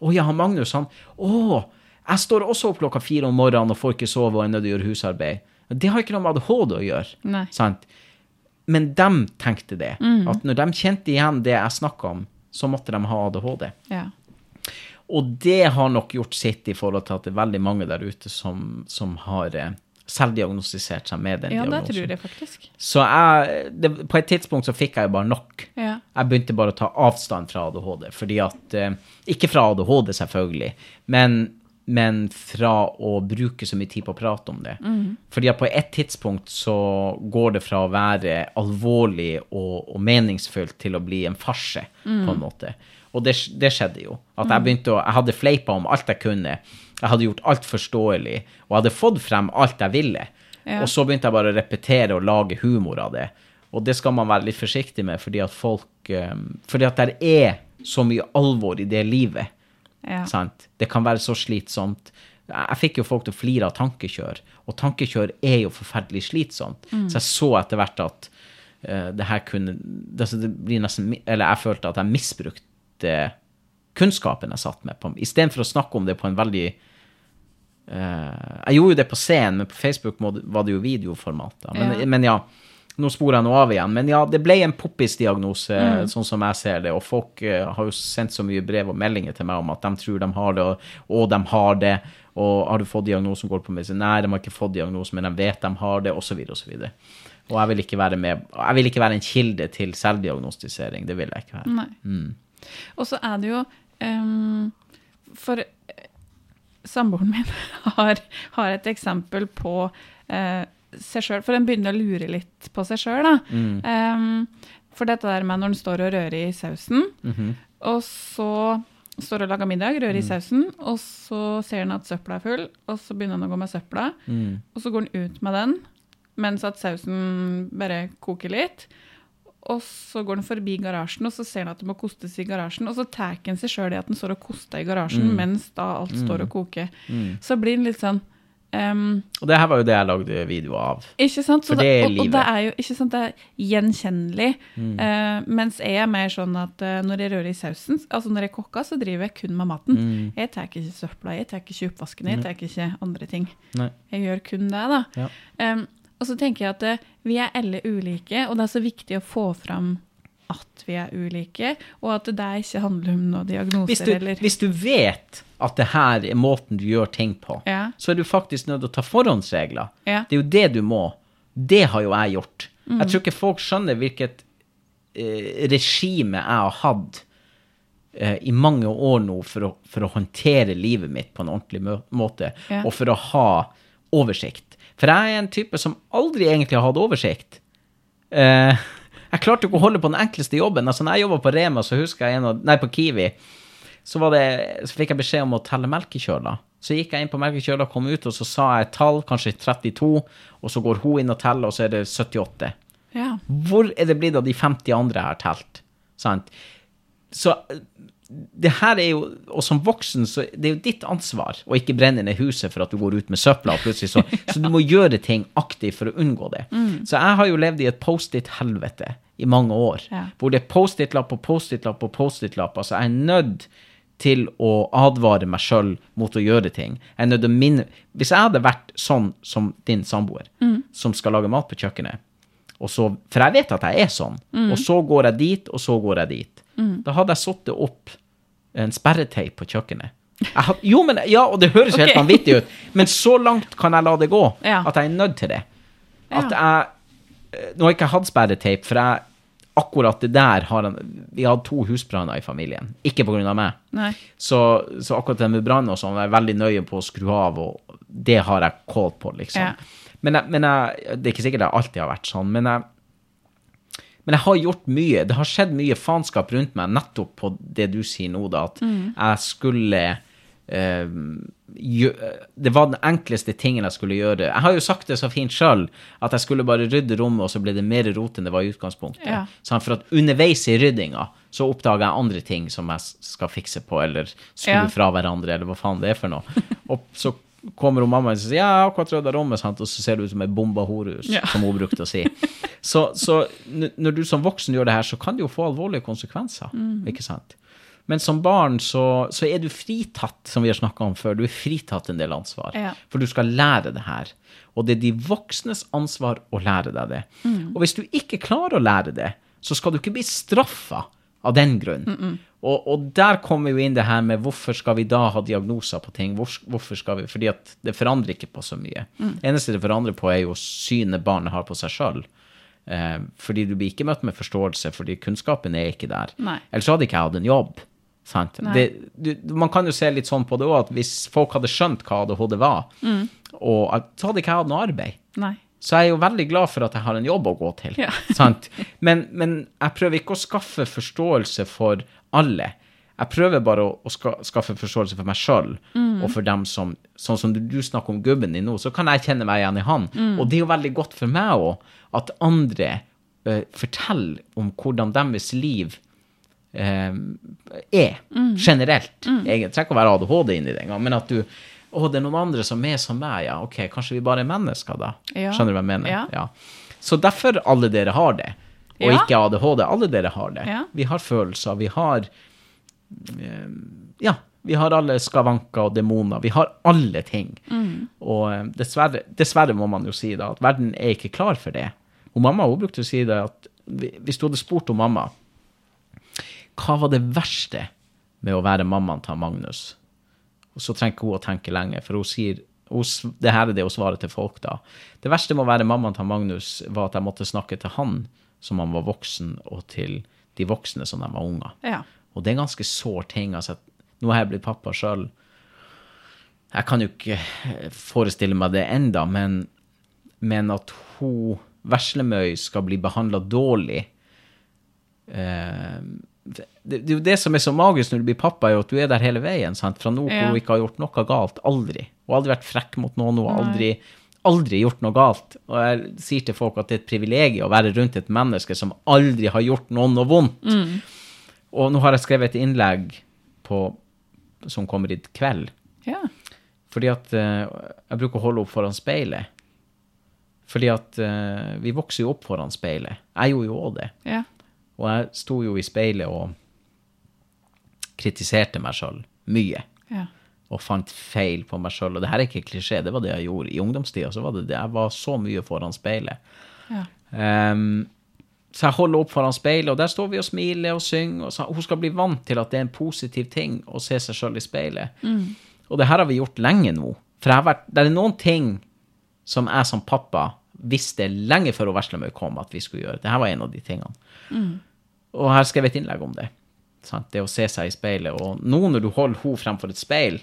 Og ja, Magnus, han Å, jeg står også opp klokka fire om morgenen og får ikke sove og er nødt til å gjøre husarbeid. Det har ikke noe med ADHD å gjøre. Men de tenkte det. At når de kjente igjen det jeg snakka om, så måtte de ha ADHD. Ja. Og det har nok gjort sitt i forhold til at det er veldig mange der ute som, som har eh, selvdiagnostisert seg med den ja, det diagnosen. tror jeg faktisk. Så jeg, det, på et tidspunkt så fikk jeg jo bare nok. Ja. Jeg begynte bare å ta avstand fra ADHD, fordi at eh, Ikke fra ADHD, selvfølgelig, men, men fra å bruke så mye tid på å prate om det. Fordi at på et tidspunkt så går det fra å være alvorlig og, og meningsfullt til å bli en farse, på en måte. Og det, det skjedde jo. At jeg begynte å Jeg hadde fleipa om alt jeg kunne. Jeg hadde gjort alt forståelig, og hadde fått frem alt jeg ville. Ja. Og så begynte jeg bare å repetere og lage humor av det. Og det skal man være litt forsiktig med, fordi at folk um, Fordi at det er så mye alvor i det livet. Ja. Sant? Det kan være så slitsomt. Jeg fikk jo folk til å flire av tankekjør, og tankekjør er jo forferdelig slitsomt. Så jeg så etter hvert at uh, det her kunne det, altså det blir nesten, Eller jeg følte at jeg misbrukte kunnskapen jeg satt med på. Istedenfor å snakke om det på en veldig uh, Jeg gjorde jo det på scenen, men på Facebook var det jo videoformat. Men, Ja. men ja, nå sporer jeg nå av igjen. Men ja, det ble en poppis-diagnose, sånn som jeg ser det. Og folk uh, har jo sendt så mye brev og meldinger til meg om at de tror de har det, og, og de har det. Og har du fått diagnosen, går du på medisin? Nei, de har ikke fått diagnosen, men de vet de har det, osv., osv. Og, jeg vil ikke være med Jeg vil ikke være en kilde til selvdiagnostisering. Det vil jeg ikke være. Nei. Og så er det jo ehm, For eh, samboeren min har, har et eksempel på uh, seg sjøl, for den begynner å lure litt på seg sjøl, Mm. Um, for dette der med når den står og rører i sausen, og så står og lager middag, rører i sausen, og så ser han at søpla er full, og så begynner han å gå med søpla, og så går han ut med den, mens at sausen bare koker litt. Og så går han forbi garasjen, og så ser han at det må kostes i garasjen. Og så tar han seg sjøl i at han står og koster i garasjen mens da alt står og koker. Så blir han litt sånn um, Og det her var jo det jeg lagde video av. Ikke sant? Så For det er og, og det er jo ikke sant, det er gjenkjennelig. Uh, mens jeg er mer sånn at uh, når jeg rører i sausen, altså når jeg kokker, så driver jeg kun med maten. Jeg tar ikke søpla, jeg tar ikke oppvasken, jeg tar ikke andre ting. Nei. Jeg gjør kun det, da. Ja. Em, og så tenker jeg at eh, vi er alle ulike, og det er så viktig å få fram at vi er ulike, og at det der ikke handler om noen diagnoser Hvis du, eller hvis du vet at det her er måten du gjør ting på, Ja. så er du faktisk nødt til å ta forhåndsregler. Ja. Det er jo det du må. Det har jo jeg gjort. Jeg tror ikke folk skjønner hvilket eh, regime jeg har hatt eh, i mange år nå for å, for å håndtere livet mitt på en ordentlig måte, Ja. og for å ha oversikt. For jeg er en type som aldri egentlig har hatt oversikt. Eh, jeg klarte ikke å holde på den enkleste jobben. Altså, når jeg jobba på Rema, så husker jeg en av, nei, på Kiwi, så, var det, så fikk jeg beskjed om å telle melkekjøler. Så gikk jeg inn på melkekjøla, kom ut, og så sa jeg et tall, kanskje 32, og så går hun inn og teller, og så er det 78. Ja. Hvor er det blitt av de 50 andre jeg har telt? Sant? Så det her er jo, og som voksen, så det er jo ditt ansvar å ikke brenne ned huset for at du går ut med søpla, plutselig så, så du må gjøre ting aktivt for å unngå det. Så jeg har jo levd i et Post-It-helvete i mange år, Ja. hvor det er Post-It-lapp og Post-It-lapp og Post-It-lapp. Altså, jeg er nødt til å advare meg sjøl mot å gjøre ting. Jeg er nødt til å minne Hvis jeg hadde vært sånn som din samboer, som skal lage mat på kjøkkenet, og så, for jeg vet at jeg er sånn, og så går jeg dit, og så går jeg dit. Da hadde jeg satt det opp en sperreteip på kjøkkenet. Jeg had, jo, men, ja, og det høres helt vanvittig ut, men så langt kan jeg la det gå Ja. at jeg er nødt til det. At jeg eh, Nå har jeg ikke hatt sperreteip, for jeg, akkurat det der har han Vi hadde to husbranner i familien. Ikke av meg. Så, så akkurat det med brann og sånn, jeg er veldig nøye på å skru av, og det har jeg kål på, liksom. Ja. Men, jeg, men jeg, det er ikke sikkert det alltid har vært sånn, men jeg, men jeg har gjort mye. Det har skjedd mye faenskap rundt meg, nettopp på det du sier nå, da, at jeg skulle uh, gjø, Det var den enkleste tingen jeg skulle gjøre. Jeg har jo sagt det så fint sjøl, at jeg skulle bare rydde rommet, og så ble det mer rot enn det var i utgangspunktet. Ja. Sånn, for at underveis i ryddinga så oppdaga jeg andre ting som jeg skal fikse på, eller skru Ja. fra hverandre, eller hva faen det er for noe. Og så kommer hun mamma og sier ja, jeg har akkurat rydda rommet, sant? og så ser det ut som et bomba horehus, Ja. som hun brukte å si. Så, så når du som voksen gjør det her, så kan det jo få alvorlige konsekvenser, ikke sant? Men som barn så, så er du fritatt, som vi har snakka om før. Du er fritatt en del ansvar. Ja. For du skal lære det her. Og det er de voksnes ansvar å lære deg det. Og hvis du ikke klarer å lære det, så skal du ikke bli straffa av den grunn. Og, og der kommer jo inn det her med hvorfor skal vi da ha diagnoser på ting? Hvor, hvorfor skal vi? Fordi at det forandrer ikke på så mye. Det eneste det forandrer på, er jo synet barnet har på seg sjøl. Eh, fordi du blir ikke møtt med forståelse, fordi kunnskapen er ikke der. Nei. Ellers hadde ikke jeg hatt en jobb. Sant? Det, du, man kan jo se litt sånn på det òg, at hvis folk hadde skjønt hva ADHD var, og så hadde ikke jeg hatt noe arbeid. Nei. Så jeg er jo veldig glad for at jeg har en jobb å gå til. Ja. sant? Men, men jeg prøver ikke å skaffe forståelse for alle. Jeg prøver bare å, å ska, skaffe forståelse for meg sjøl, og for dem som Sånn som du, du snakker om gubben din nå, så kan jeg kjenne meg igjen i han. Og det er jo veldig godt for meg òg, at andre uh, forteller om hvordan deres liv uh, er, generelt. Jeg trenger ikke å være ADHD inni det engang, men at du Å, det er noen andre som er som meg, ja. Ok, kanskje vi bare er mennesker, da. Ja. Skjønner du hva jeg mener? Ja. Så derfor alle dere har det. Og Ja. ikke ADHD. Alle dere har det. Ja. Vi har følelser. Vi har Ja. Vi har alle skavanker og demoner. Vi har alle ting. Mm. Og eh, dessverre, dessverre må man jo si da, at verden er ikke klar for det. Og mamma hun brukte å si det at hvis du hadde spurt om mamma hva var det verste med å være mammaen til Magnus, Og så trenger ikke hun å tenke lenge, for hun sier hun, det her er det hun svarer til folk da. Det verste med å være mammaen til Magnus var at jeg måtte snakke til han som han var voksen, og til de voksne som de var unger. Ja. Og det er en ganske sår ting. Altså, nå har jeg blitt pappa sjøl. Jeg kan jo ikke forestille meg det enda, men, men at hun, Veslemøy, skal bli behandla dårlig eh, det, det er jo det som er så magisk når du blir pappa, er jo at du er der hele veien. Sant? Fra nå hvor Ja. hun ikke har gjort noe galt. Aldri. Hun har aldri vært frekk mot noen. Hun har aldri, aldri gjort noe galt. Og jeg sier til folk at det er et privilegium å være rundt et menneske som aldri har gjort noen noe vondt. Og nå har jeg skrevet et innlegg på, som kommer i kveld. ja. Fordi at eh, jeg bruker å holde opp foran speilet. Fordi at eh, vi vokser jo opp foran speilet. Jeg gjorde jo òg det. Ja. Og jeg sto jo i speilet og kritiserte meg sjøl mye. Ja. Og fant feil på meg sjøl. Og det her er ikke klisjé, det var det jeg gjorde. I ungdomstida så var det det. Jeg var så mye foran speilet. Ja. Ehm, så jeg holder opp foran speilet, og der står vi og smiler og synger. Og så, hun skal bli vant til at det er en positiv ting å se seg sjøl i speilet. Og det her har vi gjort lenge nå. For vært, det er noen ting som jeg som pappa visste lenge før Veslemøy kom at vi skulle gjøre. Dette var en av de tingene. Og her skrev jeg et innlegg om det. Sant? Det å se seg i speilet. Og nå når du holder henne fremfor et speil,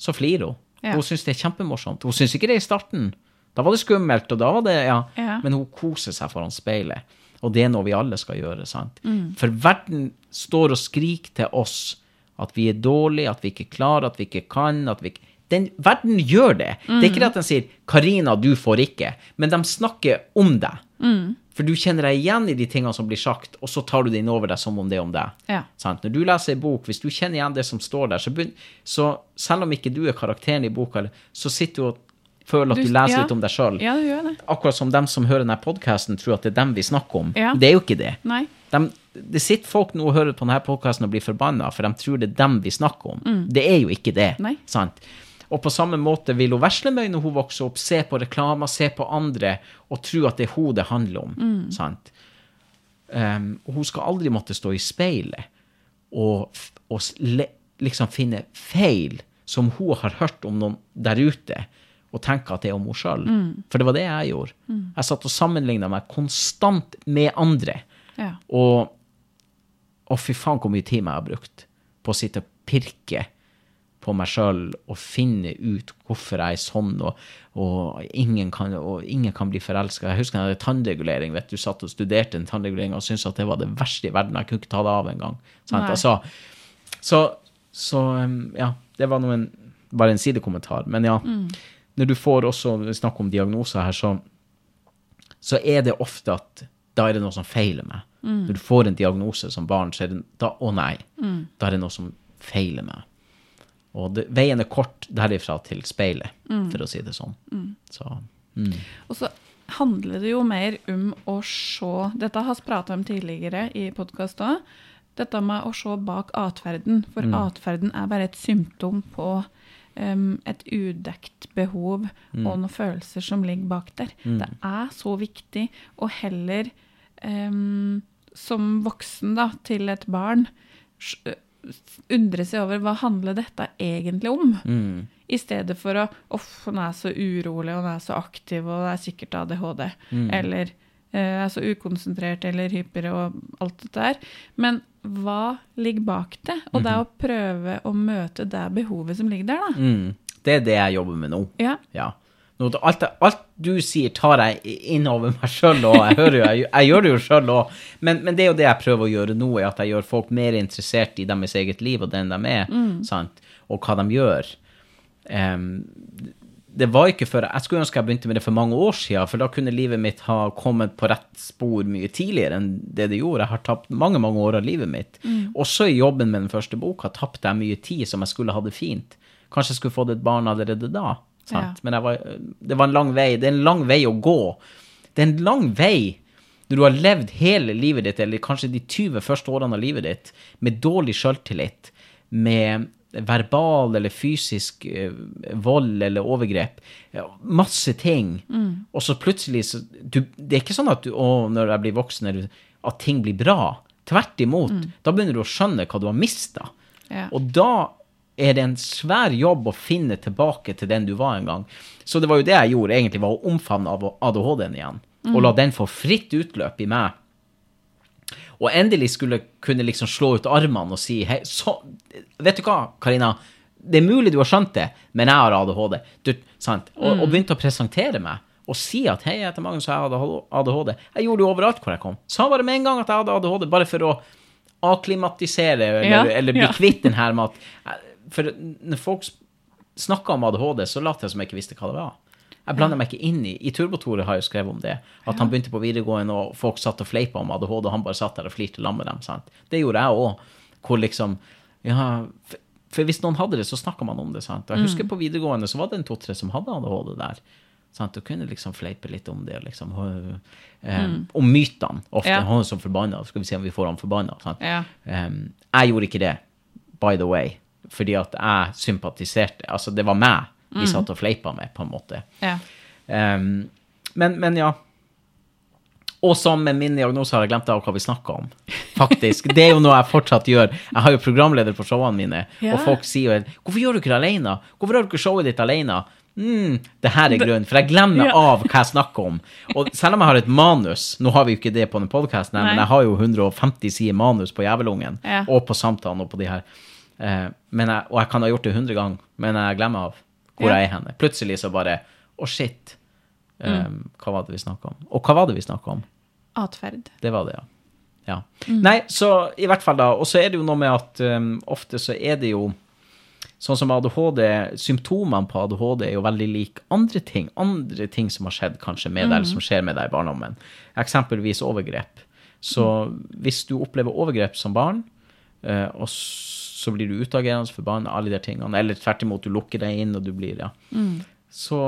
så flirer hun. Ja. Hun syns det er kjempemorsomt. Hun syns ikke det i starten. Da var det skummelt, og da var det Ja. Ja. Men hun koser seg foran speilet. Og det er noe vi alle skal gjøre. sant? For verden står og skriker til oss at vi er dårlige, at vi ikke klarer, at vi ikke kan. at vi ikke... Den, verden gjør det. Det er ikke det at den sier 'Karina, du får ikke', men de snakker om deg. For du kjenner deg igjen i de tingene som blir sagt, og så tar du det inn over deg som om det er om deg. Ja. Sant? Når du leser en bok, hvis du kjenner igjen det som står der, så, begyn- så selv om ikke du er karakteren i boka, så sitter du og føler at du, Du- leser ja. litt om deg sjøl. ja. Akkurat som dem som hører denne podkasten, tror at det er dem vi snakker om. Ja. Det er jo ikke det. De, det sitter folk nå og hører på denne podkasten og blir forbanna, for de tror det er dem vi snakker om. Det er jo ikke det. Og på samme måte vil hun Veslemøy når hun vokser opp, se på reklamer, se på andre, og tro at det er hun det handler om. Sant? Um, og hun skal aldri måtte stå i speilet og, og le, liksom finne feil som hun har hørt om noen der ute, og tenke at det er om henne sjøl. For det var det jeg gjorde. Jeg satt og sammenligna meg konstant med andre. Ja. Og, å, fy faen hvor mye tid jeg har brukt på å sitte og pirke på meg sjøl og finne ut hvorfor jeg er sånn, og, og, ingen, kan, og ingen kan bli forelska. Jeg husker jeg hadde tannregulering. vet Du satt og studerte en tannregulering og syntes at det var det verste i verden. Jeg kunne ikke ta det av engang. Altså, så, så um, ja, det var noen, bare en sidekommentar. Men ja, når du får også snakk om diagnoser her, så så er det ofte at da er det noe som feiler meg. Når du får en diagnose som barn, så er det da Å nei, da er det noe som feiler meg. Og det, veien er kort derifra til speilet, for å si det sånn. Så mm. Og så handler det jo mer om å se Dette har vi pratet om tidligere i podkast òg. Dette med å se bak atferden. For atferden er bare et symptom på em, et udekt behov og noen følelser som ligger bak der. Det er så viktig å heller um, som voksen da, til et barn undre seg over hva handler dette egentlig om. Mm. I stedet for å Uff, hun er så urolig, hun er så aktiv, og det er sikkert ADHD. Eller eh, er så ukonsentrert eller hyper og alt dette der. Men hva ligger bak det? Og det er å prøve å møte det behovet som ligger der, da. Mm. Det er det jeg jobber med nå. Ja. Ja. Nå, alt, alt du sier, tar jeg inn over meg sjøl, og jeg, hører jo, jeg, jeg gjør det jo sjøl òg. Men, men det er jo det jeg prøver å gjøre nå, er at jeg gjør folk mer interessert i deres eget liv og den de er, sant? og hva de gjør. Em, det var ikke før Jeg skulle ønske jeg begynte med det for mange år siden, for da kunne livet mitt ha kommet på rett spor mye tidligere enn det det gjorde. Jeg har tapt mange mange år av livet mitt. Også i jobben med den første boka tapte jeg mye tid som jeg skulle ha det fint. Kanskje jeg skulle fått et barn allerede da. Sant? Ja. Men var, det var en lang vei. Det er en lang vei å gå. Det er en lang vei når du har levd hele livet ditt, eller kanskje de 20 første årene av livet ditt, med dårlig selvtillit, med verbal eller fysisk eh, vold eller overgrep, masse ting, og så plutselig så du, Det er ikke sånn at du, å, når jeg blir voksen, at ting blir bra. Tvert imot. Da begynner du å skjønne hva du har mista. Ja. Og da er det en svær jobb å finne tilbake til den du var en gang. Så det var jo det jeg gjorde, egentlig, var å omfavne ADHD-en igjen. Og la den få fritt utløp i meg. Og endelig skulle kunne liksom slå ut armene og si hei, så, Vet du hva, Karina? Det er mulig du har skjønt det, men jeg har ADHD. Du, sant? Og, og begynte å presentere meg og si at hei, jeg heter Magnus, jeg har ADHD. Jeg gjorde det overalt hvor jeg kom. Sa bare med en gang at jeg hadde ADHD, bare for å akklimatisere eller, Ja, eller bli ja. kvitt den her med at For når folk snakka om ADHD, så lot jeg som jeg ikke visste hva det var. Jeg blander meg ikke inn i I Turbotore har jo skrevet om det. At han begynte på videregående, og folk satt og fleipa om ADHD, og han bare satt der og flirte sammen med dem. sant? Det gjorde jeg òg. Hvor liksom Ja, for, for hvis noen hadde det, så snakka man om det. sant? Og jeg husker på videregående så var det en to-tre som hadde ADHD der. Sant? Og kunne liksom fleipe litt om det. liksom, Og eh, Om mytene. Ofte. Ja. Han er som forbanna. Skal vi se om vi får han forbanna. Ja. Um, jeg gjorde ikke det, by the way, fordi at jeg sympatiserte. Altså, det var meg vi satt og fleipa med, på en måte. Ja. Um, men, men ja. Og som med min diagnose har jeg glemt av hva vi snakka om. Faktisk. Det er jo noe jeg fortsatt gjør. Jeg har jo programleder på showene mine, Ja. og folk sier jo 'Hvorfor gjør du ikke det alene? Hvorfor har du ikke showet ditt alene?' Mm, det her er grunnen, for jeg glemmer Ja. av hva jeg snakker om. Og selv om jeg har et manus, nå har vi jo ikke det på den podkasten, men jeg har jo 150 sider manus på Jævelungen, Ja. og på Samtalen og på de her. Eh, men jeg, og jeg kan ha gjort det 100 ganger, men jeg glemmer av hvor Ja. jeg er henne. Plutselig så bare Å, shit. Mm. Um, hva var det vi snakka om? Og hva var det vi snakka om? Atferd. Det var det, ja. ja. Mm. Nei, så i hvert fall da. Og så er det jo noe med at um, ofte så er det jo Sånn som ADHD, symptomene på ADHD er jo veldig like andre ting. Andre ting som har skjedd kanskje med deg, eller som skjer med deg i barndommen. Eksempelvis overgrep. Så hvis du opplever overgrep som barn, eh, og så blir du utagerende forbanna, alle de tingene, eller tvert imot, du lukker deg inn, og du blir, ja, så,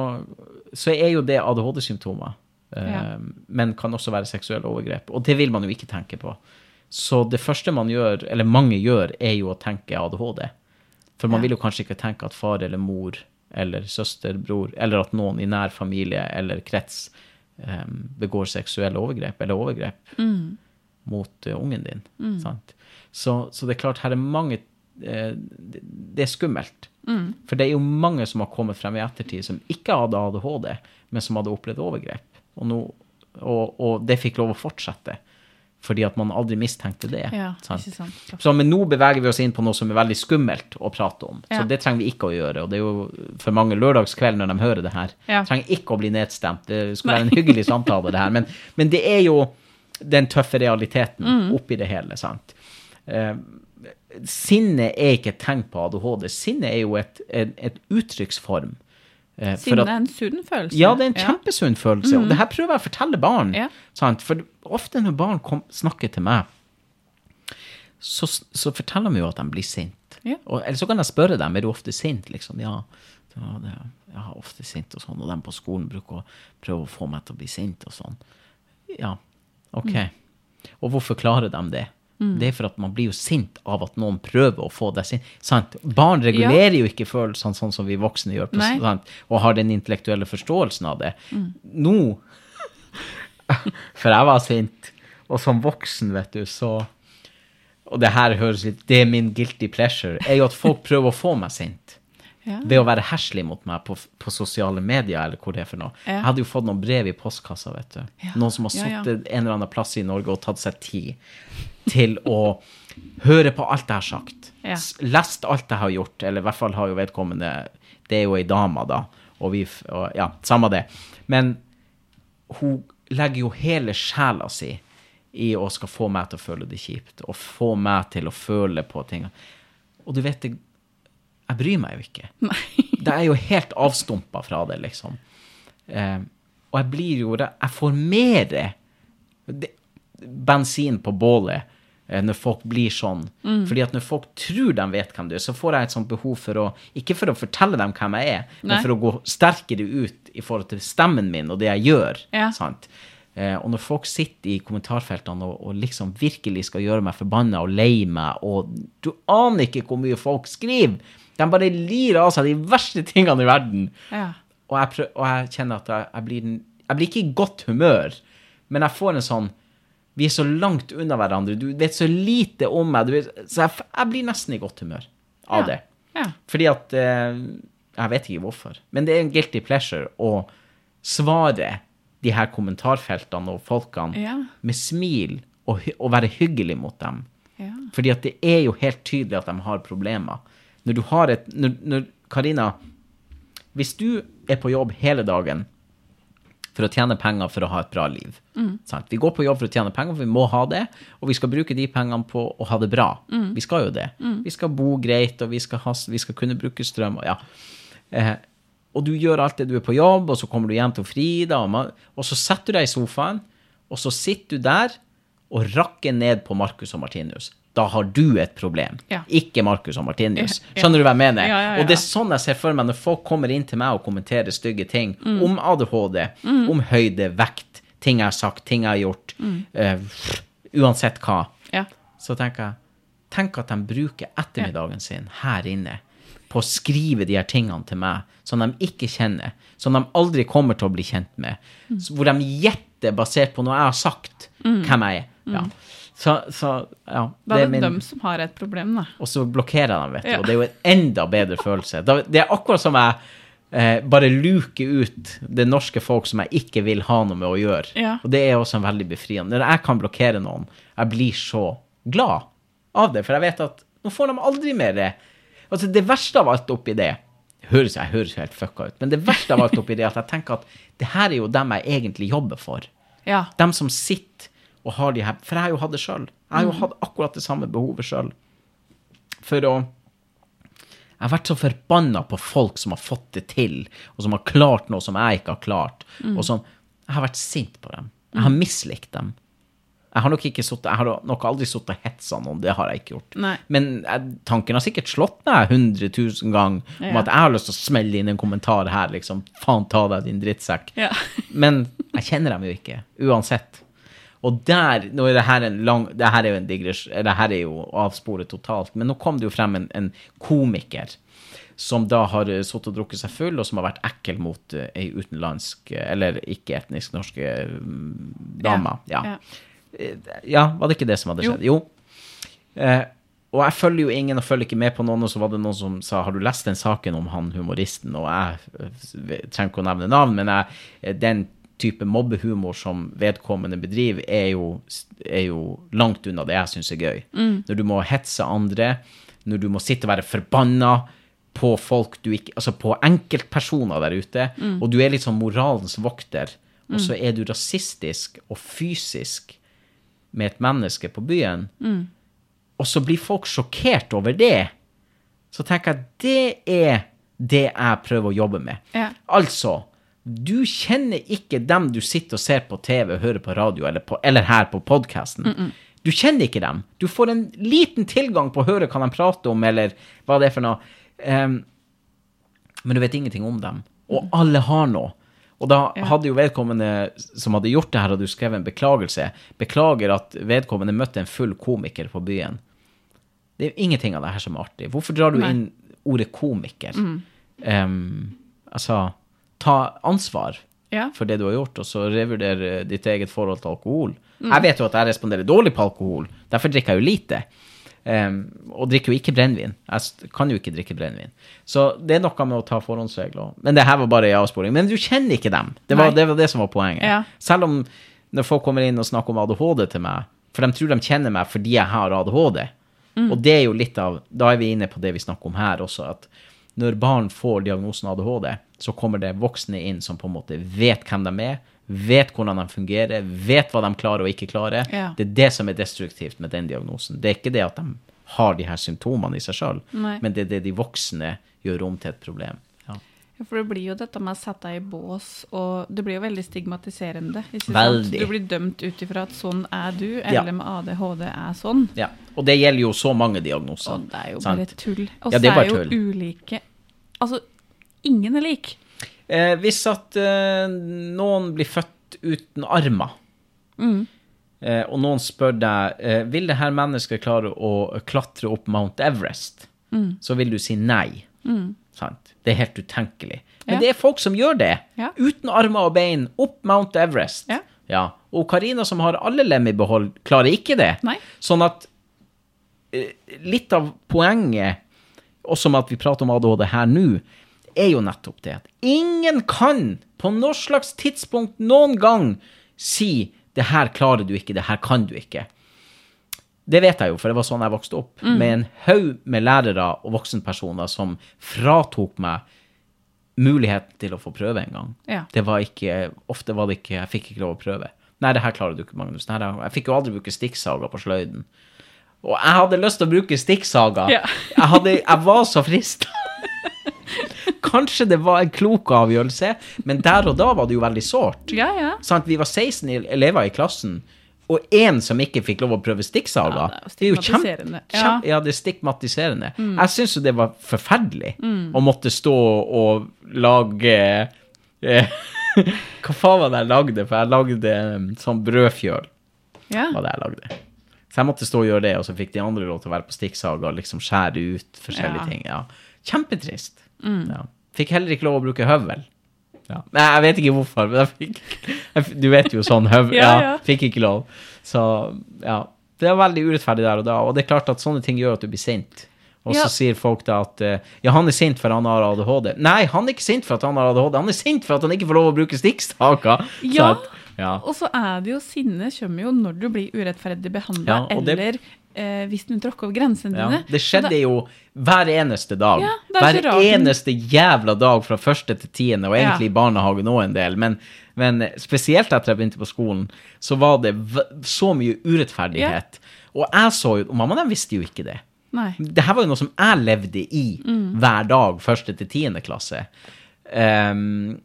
så er jo det ADHD-symptomer. Eh, Ja. Men kan også være seksuelle overgrep. Og det vil man jo ikke tenke på. Så det første man gjør, eller mange gjør, er jo å tenke ADHD. For man Ja. vil jo kanskje ikke tenke at far eller mor eller søster, bror, eller at noen i nær familie eller krets eh, begår seksuelle overgrep eller overgrep mot uh, ungen din. Sant? Så, så det er klart, her er mange det, det er skummelt. For det er jo mange som har kommet frem i ettertid som ikke hadde ADHD, men som hadde opplevd overgrep. Og, no, og, og det fikk lov å fortsette. Fordi at man aldri mistenkte det. Ja, sant? sant. Så, men nå beveger vi oss inn på noe som er veldig skummelt å prate om. Så det trenger vi ikke å gjøre. Og det er jo for mange lørdagskveld når de hører det her. Ja. Trenger ikke å bli nedstemt. Det skulle være en hyggelig samtale, det her. Men, men det er jo den tøffe realiteten Mm. oppi det hele, sant. Eh, sinne er ikke et tegn på ADHD. Sinne er jo et, et, et uttrykksform. eh, Sinne er en sunn følelse. ja, det er en kjempesunn følelse. Og det her prøver jeg å fortelle barn. Ja. Sant? For ofte når barn kom, snakker til meg, så, så forteller de jo at de blir sint. Ja. Og, eller så kan jeg spørre dem er du ofte sint. liksom, ja, ja det, jeg er ofte sint og sånn. Og de på skolen bruker å prøve å få meg til å bli sint og sånn. Ja, ok. Og hvorfor klarer de det? Det er for at man blir jo sint av at noen prøver å få deg sint. Sant? Barn regulerer jo ikke følelsene sånn som vi voksne gjør, og har den intellektuelle forståelsen av det. Nå For jeg var sint, og som voksen, vet du, så Og det her høres litt Det er min guilty pleasure, er jo at folk prøver å få meg sint. Ja. Ved å være herselig mot meg på, på sosiale medier, eller hvor det er for noe. Ja. Jeg hadde jo fått noen brev i postkassa, vet du. Ja. Noen som har sittet en eller annen plass i Norge og tatt seg tid til å høre på alt jeg har sagt. Lest alt jeg har gjort, eller i hvert fall har jo vedkommende Det er jo ei dame, da. Og vi og, Ja, samme det. Men hun legger jo hele sjela si i å skal få meg til å føle det kjipt, og få meg til å føle på ting. Og du vet, det, jeg bryr meg jo ikke. Nei. Det er jo helt avstumpa fra det, liksom. Eh, og jeg blir jo det. Jeg får mer det- bensin på bålet eh, når folk blir sånn. Mm. Fordi at når folk tror de vet hvem du er, så får jeg et sånt behov for å Ikke for å fortelle dem hvem jeg er, Nei. men for å gå sterkere ut i forhold til stemmen min og det jeg gjør. Ja. Sant? Eh, og når folk sitter i kommentarfeltene og, og liksom virkelig skal gjøre meg forbanna og lei meg, og du aner ikke hvor mye folk skriver! De bare lir av seg de verste tingene i verden. Ja. Og jeg, prøv, og jeg kjenner at jeg, jeg, blir, jeg blir ikke i godt humør, men jeg får en sånn Vi er så langt unna hverandre, du vet så lite om meg, du vet, så jeg, jeg blir nesten i godt humør av Ja. det. Ja. Fordi at eh, Jeg vet ikke hvorfor, men det er en guilty pleasure å svare de her kommentarfeltene og folkene med smil og, og være hyggelig mot dem. Ja. Fordi at det er jo helt tydelig at de har problemer. Når du har et når, når, Karina, hvis du er på jobb hele dagen for å tjene penger for å ha et bra liv sant? Vi går på jobb for å tjene penger, for vi må ha det, og vi skal bruke de pengene på å ha det bra. Vi skal jo det. Vi skal bo greit, og vi skal, ha, vi skal kunne bruke strøm. Og, ja. eh, og du gjør alt det du er på jobb, og så kommer du hjem til Frida, og, man, og så setter du deg i sofaen, og så sitter du der og rakker ned på Marcus og Martinus. Da har du et problem, Ja. ikke Marcus og Martinius. Skjønner du hva jeg mener? Og det er sånn jeg ser for meg når folk kommer inn til meg og kommenterer stygge ting Mm. om ADHD, om høyde, vekt, ting jeg har sagt, ting jeg har gjort, Mm. uh, uansett hva. Ja. Så tenker jeg, tenk at de bruker ettermiddagen sin her inne på å skrive de her tingene til meg, som de ikke kjenner, som de aldri kommer til å bli kjent med, så- hvor de gjetter basert på noe jeg har sagt, hvem jeg er. Ja. Så, så, ja. Da er det min- dem som har et problem, da. og så blokkerer jeg dem, vet du. Ja. Og det er jo en enda bedre følelse. Det er akkurat som jeg eh, bare luker ut det norske folk som jeg ikke vil ha noe med å gjøre. Ja. Og det er også en veldig befriende. Når jeg kan blokkere noen, jeg blir så glad av det, for jeg vet at nå får de aldri mer det. Altså, det verste av alt oppi det høres, Jeg høres helt fucka ut, men det verste av alt oppi det er at jeg tenker at det her er jo dem jeg egentlig jobber for. Ja. Dem som sitter og ha de her For jeg har jo hatt det sjøl. Jeg har jo hatt akkurat det samme behovet sjøl. For å Jeg har vært så forbanna på folk som har fått det til, og som har klart noe som jeg ikke har klart. Og som Jeg har vært sint på dem. Jeg har mislikt dem. Jeg har nok ikke suttet, jeg har nok aldri sittet og hetsa noen, det har jeg ikke gjort. Nei. Men jeg, tanken har sikkert slått meg 100 000 ganger om Ja. at jeg har lyst til å smelle inn en kommentar her, liksom. Faen ta deg, din drittsekk. Ja. Men jeg kjenner dem jo ikke, uansett. Og der Nå er det her en lang Det her er jo en digres... Det her er jo avsporet totalt. Men nå kom det jo frem en, en komiker som da har eh, sittet og drukket seg full, og som har vært ekkel mot uh, ei utenlandsk, eh, eller ikke-etnisk norske dame. Ja. Ja. Eh, ja, var det ikke det som hadde skjedd? Jo. Eh, og jeg følger jo ingen og følger ikke med på noen, og så var det noen som sa har du lest den saken om han humoristen, og jeg eh, trenger ikke å nevne navn, men jeg, eh, den type mobbehumor som vedkommende bedriver, er jo, er jo langt unna det jeg syns er gøy. Når du må hetse andre, når du må sitte og være forbanna på folk du ikke Altså på enkeltpersoner der ute, og du er litt sånn moralens vokter, og så er du rasistisk og fysisk med et menneske på byen, og så blir folk sjokkert over det, så tenker jeg at det er det jeg prøver å jobbe med. Ja. Altså, du kjenner ikke dem du sitter og ser på TV og hører på radio, eller, på, eller her på podkasten. Du kjenner ikke dem. Du får en liten tilgang på å høre hva de prater om, eller hva det er for noe. Um, men du vet ingenting om dem. Og alle har noe. Og da hadde jo vedkommende som hadde gjort det her, hadde jo skrevet en beklagelse. Beklager at vedkommende møtte en full komiker på byen. Det er jo ingenting av det her som er artig. Hvorfor drar du Nei. inn ordet komiker? Ehm, altså, ta ansvar Ja. for det du har gjort, og så revurdere ditt eget forhold til alkohol. Jeg vet jo at jeg responderer dårlig på alkohol, derfor drikker jeg jo lite. Um, og drikker jo ikke brennevin. Jeg kan jo ikke drikke brennevin. Så det er noe med å ta forhåndsregler. Men det her var bare en avsporing. Men du kjenner ikke dem. Det var det, var det som var poenget. Ja. Selv om når folk kommer inn og snakker om ADHD til meg, for de tror de kjenner meg fordi jeg har ADHD. Og det er jo litt av Da er vi inne på det vi snakker om her også, at når barn får diagnosen ADHD, så kommer det voksne inn som på en måte vet hvem de er, vet hvordan de fungerer, vet hva de klarer og ikke klarer. Ja. Det er det som er destruktivt med den diagnosen. Det er ikke det at de har de her symptomene i seg sjøl, men det er det de voksne gjør om til et problem. Ja. Ja, for det blir jo dette med å sette deg i bås, og det blir jo veldig stigmatiserende. Veldig. Du blir dømt ut ifra at sånn er du, Ja. eller med ADHD er sånn. ja. Og det gjelder jo så mange diagnoser. Og det er jo sant? bare tull. Og Ja, så det er er, jo tull. ulike Altså, ingen er lik. Eh, hvis at eh, noen blir født uten armer, Mm. eh, og noen spør deg eh, vil det her mennesket klare å klatre opp Mount Everest, Mm. så vil du si nei. Sant? Det er helt utenkelig. Men Ja. det er folk som gjør det. Ja. Uten armer og bein, opp Mount Everest. Ja. Og Karina, som har alle lem i behold, klarer ikke det. Nei. Sånn at eh, litt av poenget også med at vi prater om ADHD her nå, er jo nettopp det at ingen kan på noe slags tidspunkt noen gang si 'det her klarer du ikke, det her kan du ikke'. Det vet jeg jo, for det var sånn jeg vokste opp, med en haug med lærere og voksenpersoner som fratok meg muligheten til å få prøve en gang. Ja. Det var ikke, ofte var det ikke, jeg fikk ikke lov å prøve. Nei, det her klarer du ikke, Magnus. Nei, jeg fikk jo aldri bruke stikksaga på sløyden. Og jeg hadde lyst til å bruke stikksaga. Ja. jeg, hadde, jeg var så frista. Kanskje det var en klok avgjørelse, men der og da var det jo veldig sårt. Ja, ja. Sånn Vi var 16 elever i klassen, og én som ikke fikk lov å prøve stikksaga. Ja, det er jo jo kjempe- stigmatiserende. ja, det er stigmatiserende. Jeg syns jo det var forferdelig å måtte stå og lage eh, Hva faen var det jeg lagde? For jeg lagde eh, sånn brødfjøl. ja. var det jeg lagde. Så jeg måtte stå og gjøre det, og så fikk de andre lov til å være på stikksaga og liksom skjære ut forskjellige Ja. ting. Ja. Kjempetrist. Ja. Fikk heller ikke lov å bruke høvel. Ja. Nei, jeg vet ikke hvorfor, men jeg fikk jeg, Du vet jo sånn høv. Ja, Ja. Fikk ikke lov. Så ja. Det er veldig urettferdig der og da, og det er klart at sånne ting gjør at du blir sint. Og så sier folk da at eh, ja, han er sint for han har ADHD. Nei, han er ikke sint for at han har ADHD, han er sint for at han ikke får lov å bruke stikkstaker. Ja. Ja. Og så er det jo sinne kommer jo når du blir urettferdig behandla, Ja, eller det- eller eh, hvis du tråkker over grensene Ja, dine. det skjedde jo hver eneste dag. Ja, er hver eneste jævla dag fra første til tiende, og egentlig i barnehagen òg en del. Men, men spesielt etter jeg begynte på skolen, så var det så mye urettferdighet. Og jeg så jo Og mamma den visste jo ikke det. Nei. Det her var jo noe som jeg levde i hver dag, første til tiende klasse. Um,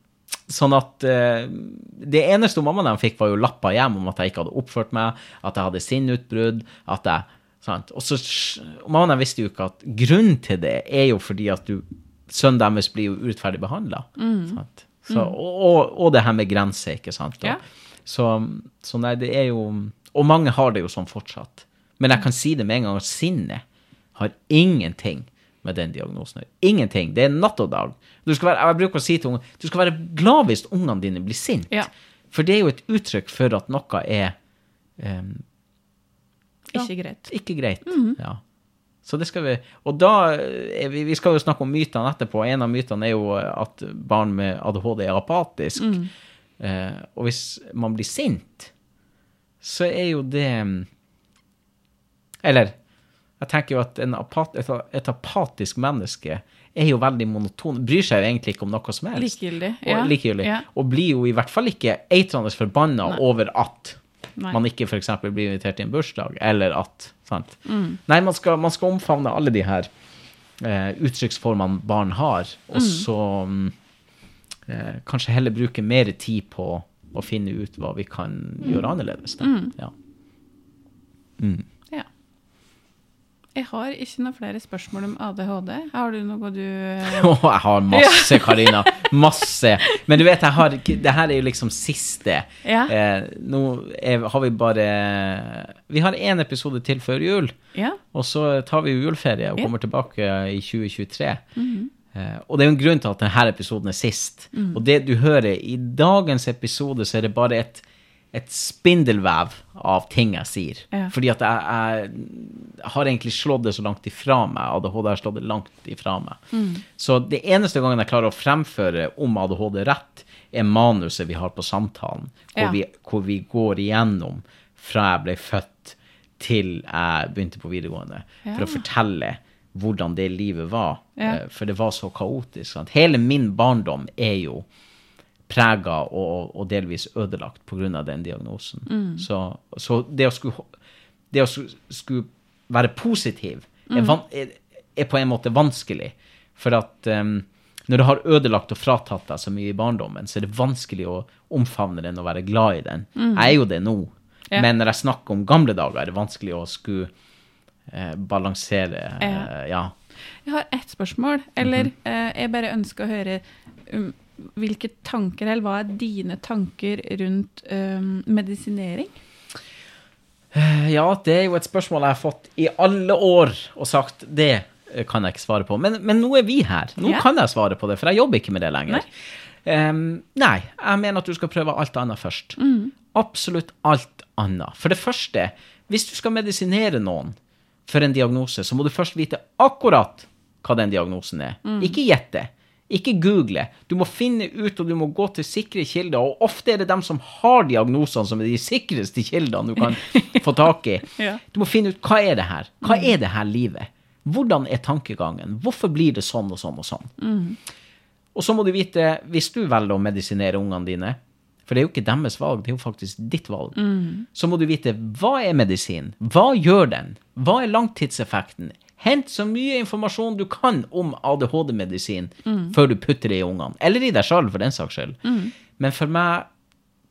sånn at uh, Det eneste mammaen den fikk, var jo lapper hjem om at jeg ikke hadde oppført meg, at jeg hadde sinnutbrudd, at jeg? Og så mammaen visste jo ikke at grunnen til det er jo fordi at du sønnen deres blir jo urettferdig behandla. Så, og, og, det her med grenser, ikke sant. Og, Ja. så, så nei, det er jo Og mange har det jo sånn fortsatt. Men jeg kan si det med en gang at sinnet har ingenting med den diagnosen. Ingenting. Det er natt og dag. Være, jeg bruker å si til unger du skal være glad hvis ungene dine blir sint. Ja. For det er jo et uttrykk for at noe er Ja. Ikke greit. ikke greit. Ja. Så det skal vi Og da vi, vi skal jo snakke om mytene etterpå. En av mytene er jo at barn med ADHD er apatisk. Eh, og hvis man blir sint, så er jo det Eller jeg tenker jo at en apat, et, et apatisk menneske er jo veldig monoton. Bryr seg jo egentlig ikke om noe som helst. Likegyldig. Og, Ja. likegyldig. Ja. Og blir jo i hvert fall ikke eitrende forbanna over at Nei. man ikke f.eks. blir invitert i en bursdag, eller at sant? Mm. Nei, man skal, man skal omfavne alle de her eh, uttrykksformene barn har, og Mm. så mm, eh, kanskje heller bruke mer tid på å finne ut hva vi kan Mm. gjøre annerledes. Da. Ja. Ja. Jeg har ikke noen flere spørsmål om ADHD. Har du noe du oh, jeg har masse, Karina. Masse. Men du vet, jeg har, det her er jo liksom siste. Ja. Eh, nå er, har vi bare Vi har én episode til før jul. Ja. Og så tar vi jo juleferie og Ja. kommer tilbake i 2023. Eh, og det er jo en grunn til at denne episoden er sist. Og det du hører i dagens episode, så er det bare et, et spindelvev av ting jeg sier. Ja. Fordi at jeg, jeg har egentlig slått det så langt ifra meg. ADHD har slått det langt ifra meg. Så det eneste gangen jeg klarer å fremføre om ADHD rett, er manuset vi har på samtalen, hvor, Ja. vi, hvor vi går igjennom fra jeg ble født til jeg begynte på videregående, for å fortelle hvordan det livet var. Ja. Eh, For det var så kaotisk. Sant? Hele min barndom er jo prega og, og delvis ødelagt pga. den diagnosen. Mm. Så, så det å skulle, det å skulle, være positiv Mm. er, van, er, er på en måte vanskelig. For at um, når du har ødelagt og fratatt deg så mye i barndommen, så er det vanskelig å omfavne den og være glad i den. Jeg er jo det nå. Mm. Ja. Men når jeg snakker om gamle dager, er det vanskelig å skulle eh, balansere Ja. eh, ja. Jeg har ett spørsmål, eller Mhm. eh, jeg bare ønsker å høre um, hvilke tanker, eller hva er dine tanker rundt um, medisinering? Eh, Ja, det er jo et spørsmål jeg har fått i alle år og sagt det eh, kan jeg ikke svare på. Men, men nå er vi her. Nå Ja. kan jeg svare på det, for jeg jobber ikke med det lenger. Nei. um, nei, jeg mener at du skal prøve alt annet først. Absolutt alt annet. For det første, hvis du skal medisinere noen for en diagnose, så må du først vite akkurat hva den diagnosen er. Ikke gjette. Ikke google. Du må finne ut, og du må gå til sikre kilder. Og ofte er det dem som har diagnosene, som er de sikreste kildene du kan få tak i. Ja. Du må finne ut hva er det her? Hva er det her livet? Hvordan er tankegangen? Hvorfor blir det sånn og sånn og sånn? Og så må du vite, hvis du velger å medisinere ungene dine, for det er jo ikke deres valg, det er jo faktisk ditt valg, så må du vite hva er medisin? Hva gjør den? Hva er langtidseffekten? Hent så mye informasjon du kan om ADHD-medisin før du putter det i ungene. Eller i deg sjøl, for den saks skyld. Men for meg,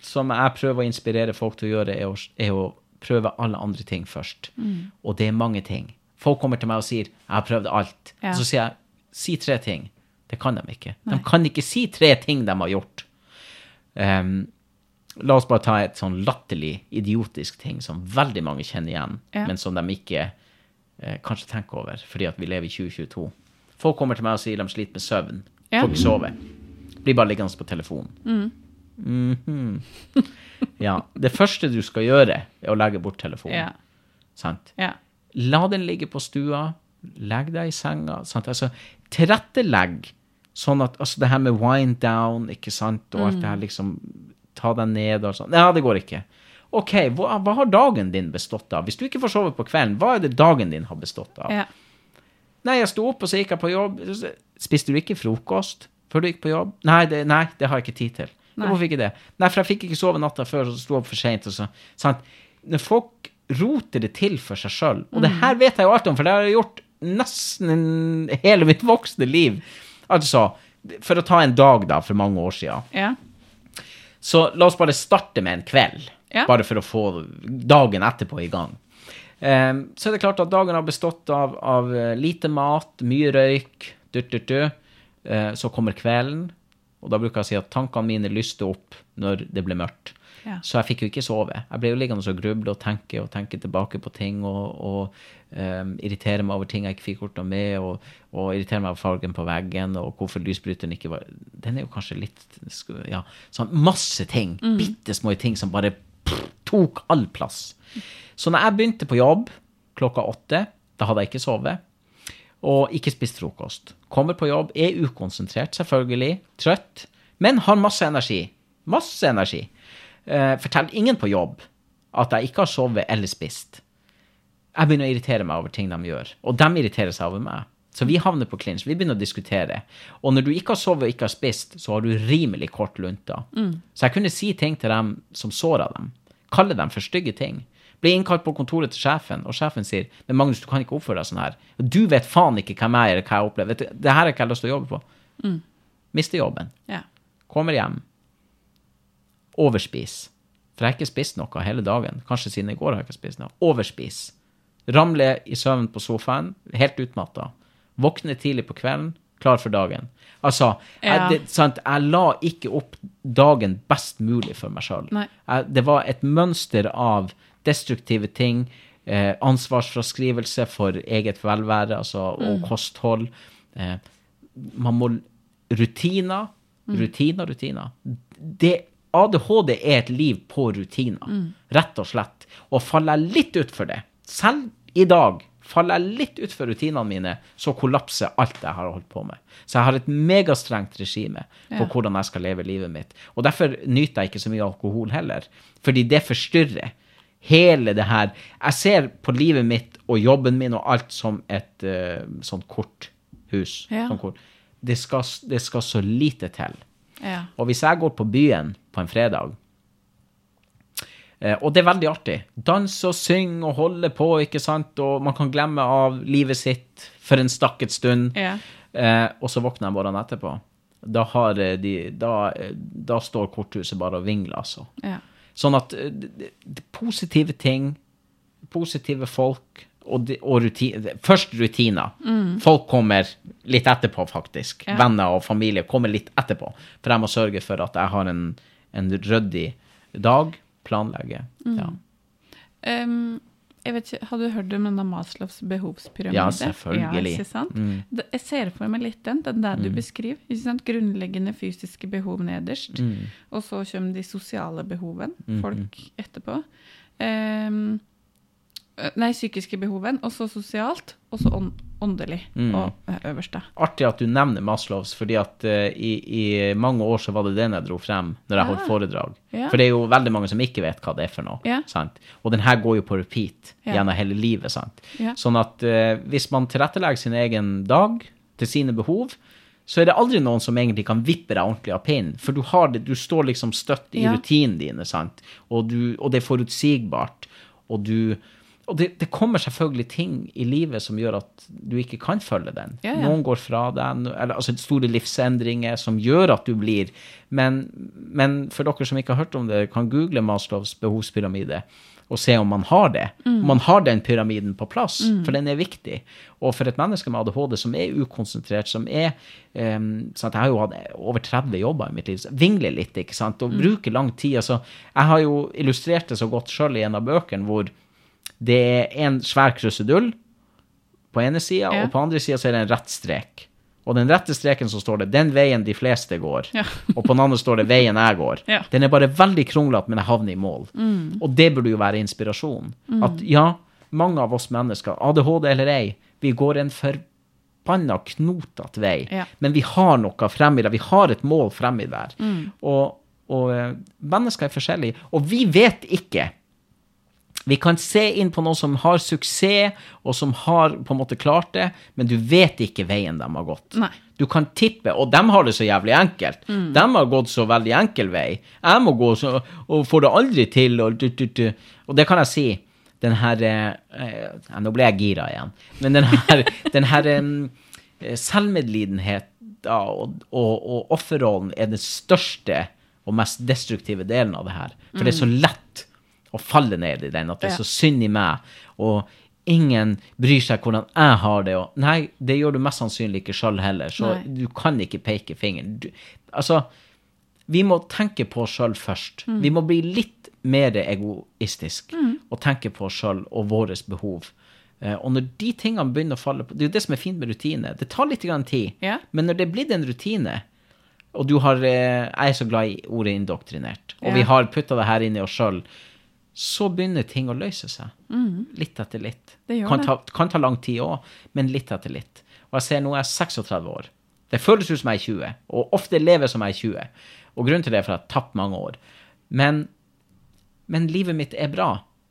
som jeg prøver å inspirere folk til å gjøre, er å, er å prøve alle andre ting først. Og det er mange ting. Folk kommer til meg og sier 'jeg har prøvd alt'. Ja. Og så sier jeg 'si tre ting'. Det kan de ikke. De kan ikke si tre ting de har gjort. Um, la oss bare ta et sånn latterlig, idiotisk ting som veldig mange kjenner igjen, Ja. men som de ikke eh, kanskje tenke over, fordi at vi lever i 2022. Folk kommer til meg og sier de sliter med søvn. Ja. Får ikke sove. Blir bare liggende på telefonen. Mhm. ja. Det første du skal gjøre, er å legge bort telefonen. Ja. Sant? Ja. La den ligge på stua. Legg deg i senga. Sant? Altså, tilrettelegg sånn at altså, det her med wind down, ikke sant, og alt det her liksom Ta deg ned og sånn. Ja, det går ikke. OK, hva, hva har dagen din bestått av? Hvis du ikke får sove på kvelden, hva er det dagen din har bestått av? Ja. Nei, jeg sto opp, og så gikk jeg på jobb. Spiste du ikke frokost før du gikk på jobb? Nei, det, nei, det har jeg ikke tid til. Nei. Hvorfor ikke det? Nei, for jeg fikk ikke sove natta før, og så sto opp for seint. Når folk roter det til for seg sjøl, og det her vet jeg jo alt om, for det har jeg gjort nesten en- hele mitt voksne liv. Altså, for å ta en dag, da, for mange år siden. Ja. Så la oss bare starte med en kveld, Ja. bare for å få dagen etterpå i gang. Ehm, så er det klart at dagen har bestått av, av eh, lite mat, mye røyk, dutt, dutt, dutt. Eh, så kommer kvelden, og da bruker jeg å si at tankene mine lyste opp når det ble mørkt. Ja. Så jeg fikk jo ikke sove. Jeg ble jo liggende og gruble og tenke og tenke tilbake på ting og, og um, irritere meg over ting jeg ikke fikk gjort noe med, og, og irritere meg over fargen på veggen og hvorfor lysbryteren ikke var Den er jo kanskje litt Ja, sånn masse ting. Bitte små ting som bare tok all plass. Så når jeg begynte på jobb klokka åtte, da hadde jeg ikke sovet. Og ikke spist frokost. Kommer på jobb, er ukonsentrert, selvfølgelig. Trøtt. Men har masse energi. Masse energi. Eh, forteller ingen på jobb at jeg ikke har sovet eller spist. Jeg begynner å irritere meg over ting de gjør, og de irriterer seg over meg. Så vi havner på clinch. Vi begynner å diskutere. Og når du ikke har sovet og ikke har spist, så har du rimelig kort lunta. Så jeg kunne si ting til dem som såra dem. Kalle dem for stygge ting. Blir innkalt på kontoret til sjefen, og sjefen sier men Magnus, du kan ikke oppføre deg sånn her. Du vet faen ikke hvem jeg er, eller hva jeg opplever. Det her har jeg ikke lyst til å jobbe på. Mister jobben. Ja. Kommer hjem. Overspis. For jeg har ikke spist noe hele dagen. Kanskje siden i går har jeg ikke spist noe. Overspis. Ramler i søvn på sofaen, helt utmatta. Våkner tidlig på kvelden, klar for dagen. Altså, jeg, det, jeg la ikke opp dagen best mulig for meg sjøl. Det var et mønster av destruktive ting, eh, ansvarsfraskrivelse for eget velvære altså, og kosthold. Eh, man må Rutiner. Rutiner, rutiner. Det, ADHD er et liv på rutiner, rett og slett. Og faller jeg litt utfor det, selv i dag faller jeg litt utfor rutinene mine, så kollapser alt jeg har holdt på med. Så jeg har et megastrengt regime på Ja. hvordan jeg skal leve livet mitt. Og derfor nyter jeg ikke så mye alkohol heller, fordi det forstyrrer hele det her. Jeg ser på livet mitt og jobben min og alt som et uh, sånt korthus. Ja. Sånn kort. Det, skal, det skal så lite til. Ja. Og hvis jeg går på byen på en fredag, og det er veldig artig, danse og synge og holde på, ikke sant, og man kan glemme av livet sitt for en stakket stund, Ja. eh, og så våkner jeg morgenen etterpå. Da, har eh, de, da, eh, da står korthuset bare og vingler, altså. Ja. Sånn at eh, positive ting, positive folk, og, de, og rutiner Først rutiner. Folk kommer litt etterpå, faktisk. Ja. Venner og familie kommer litt etterpå. For jeg må sørge for at jeg har en, en ryddig dag. Planlegge. Ja. Um, jeg vet ikke, Har du hørt om denne Maslows behovspyramide? Ja, selvfølgelig. Ja, ikke sant? Mm. Jeg ser for meg litt den, den der du beskriver. Ikke sant? Grunnleggende fysiske behov nederst. Mm. Og så kommer de sosiale behovene, folk etterpå. Um, nei, psykiske behoven, og så sosialt, og så ånd, åndelig Mm. og eh, øverste. Artig at du nevner Maslows, fordi at uh, i, i mange år så var det den jeg dro frem når jeg holdt Ah. foredrag. Ja. For det er jo veldig mange som ikke vet hva det er for noe. Ja. Sant? Og den her går jo på repeat Ja. gjennom hele livet. Sant? Ja. Sånn at uh, hvis man tilrettelegger sin egen dag til sine behov, så er det aldri noen som egentlig kan vippe deg ordentlig av pinnen. For du, har det, du står liksom støtt i Ja. rutinene dine, sant? Og, du, og det er forutsigbart. Og, du, og det, det kommer selvfølgelig ting i livet som gjør at du ikke kan følge den. Ja, ja. Noen går fra deg, eller altså store livsendringer som gjør at du blir Men, men for dere som ikke har hørt om det, kan google Maslows behovspyramide og se om man har det. Mm. Om man har den pyramiden på plass, for den er viktig. Og for et menneske med ADHD som er ukonsentrert, som er um, sant, Jeg har jo hatt over 30 jobber i mitt liv, så vingler litt, ikke sant, og bruker lang tid. Altså, jeg har jo illustrert det så godt sjøl i en av bøkene hvor det er en svær krusedull på ene sida, Ja. og på andre sida så er det en rett strek. Og den rette streken så står det 'den veien de fleste går', Ja. og på den andre står det 'veien jeg går'. Ja. Den er bare veldig kronglete, men jeg havner i mål. Og det burde jo være inspirasjon. At ja, mange av oss mennesker, ADHD eller ei, vi går en forbanna knotete vei, Ja. men vi har noe frem i det. Vi har et mål frem i det. der. Og, og eh, mennesker er forskjellige. Og vi vet ikke vi kan se inn på noen som har suksess, og som har på en måte klart det, men du vet ikke veien de har gått. Nei. Du kan tippe, og de har det så jævlig enkelt. De har gått så veldig enkel vei. Jeg må gå så, og får det aldri til, og du, du, du. Og det kan jeg si. Den her eh, eh, Nå ble jeg gira igjen. Men den her, den her eh, selvmedlidenhet da, og, og, og offerrollen er den største og mest destruktive delen av det her. For det er så lett å faller ned i den, at det er så synd i meg, og ingen bryr seg hvordan jeg har det, og nei, det gjør du mest sannsynlig ikke sjøl heller, så Nei. du kan ikke peke fingeren. Du, altså, vi må tenke på oss sjøl først. Vi må bli litt mer egoistisk og tenke på oss sjøl og våre behov. Eh, og når de tingene begynner å falle på Det er jo det som er fint med rutine. Det tar litt grann tid, Ja. men når det er blitt en rutine, og du har eh, Jeg er så glad i ordet indoktrinert, og Ja. vi har putta det her inn i oss sjøl, så begynner ting å løse seg. Litt etter litt. Det gjør kan, det. ta, kan ta lang tid òg, men litt etter litt. Og jeg ser nå er jeg 36 år. Det føles ut som jeg er 20, og ofte lever som jeg er 20. Og grunnen til det er for at jeg har tapt mange år. Men, men livet mitt er bra.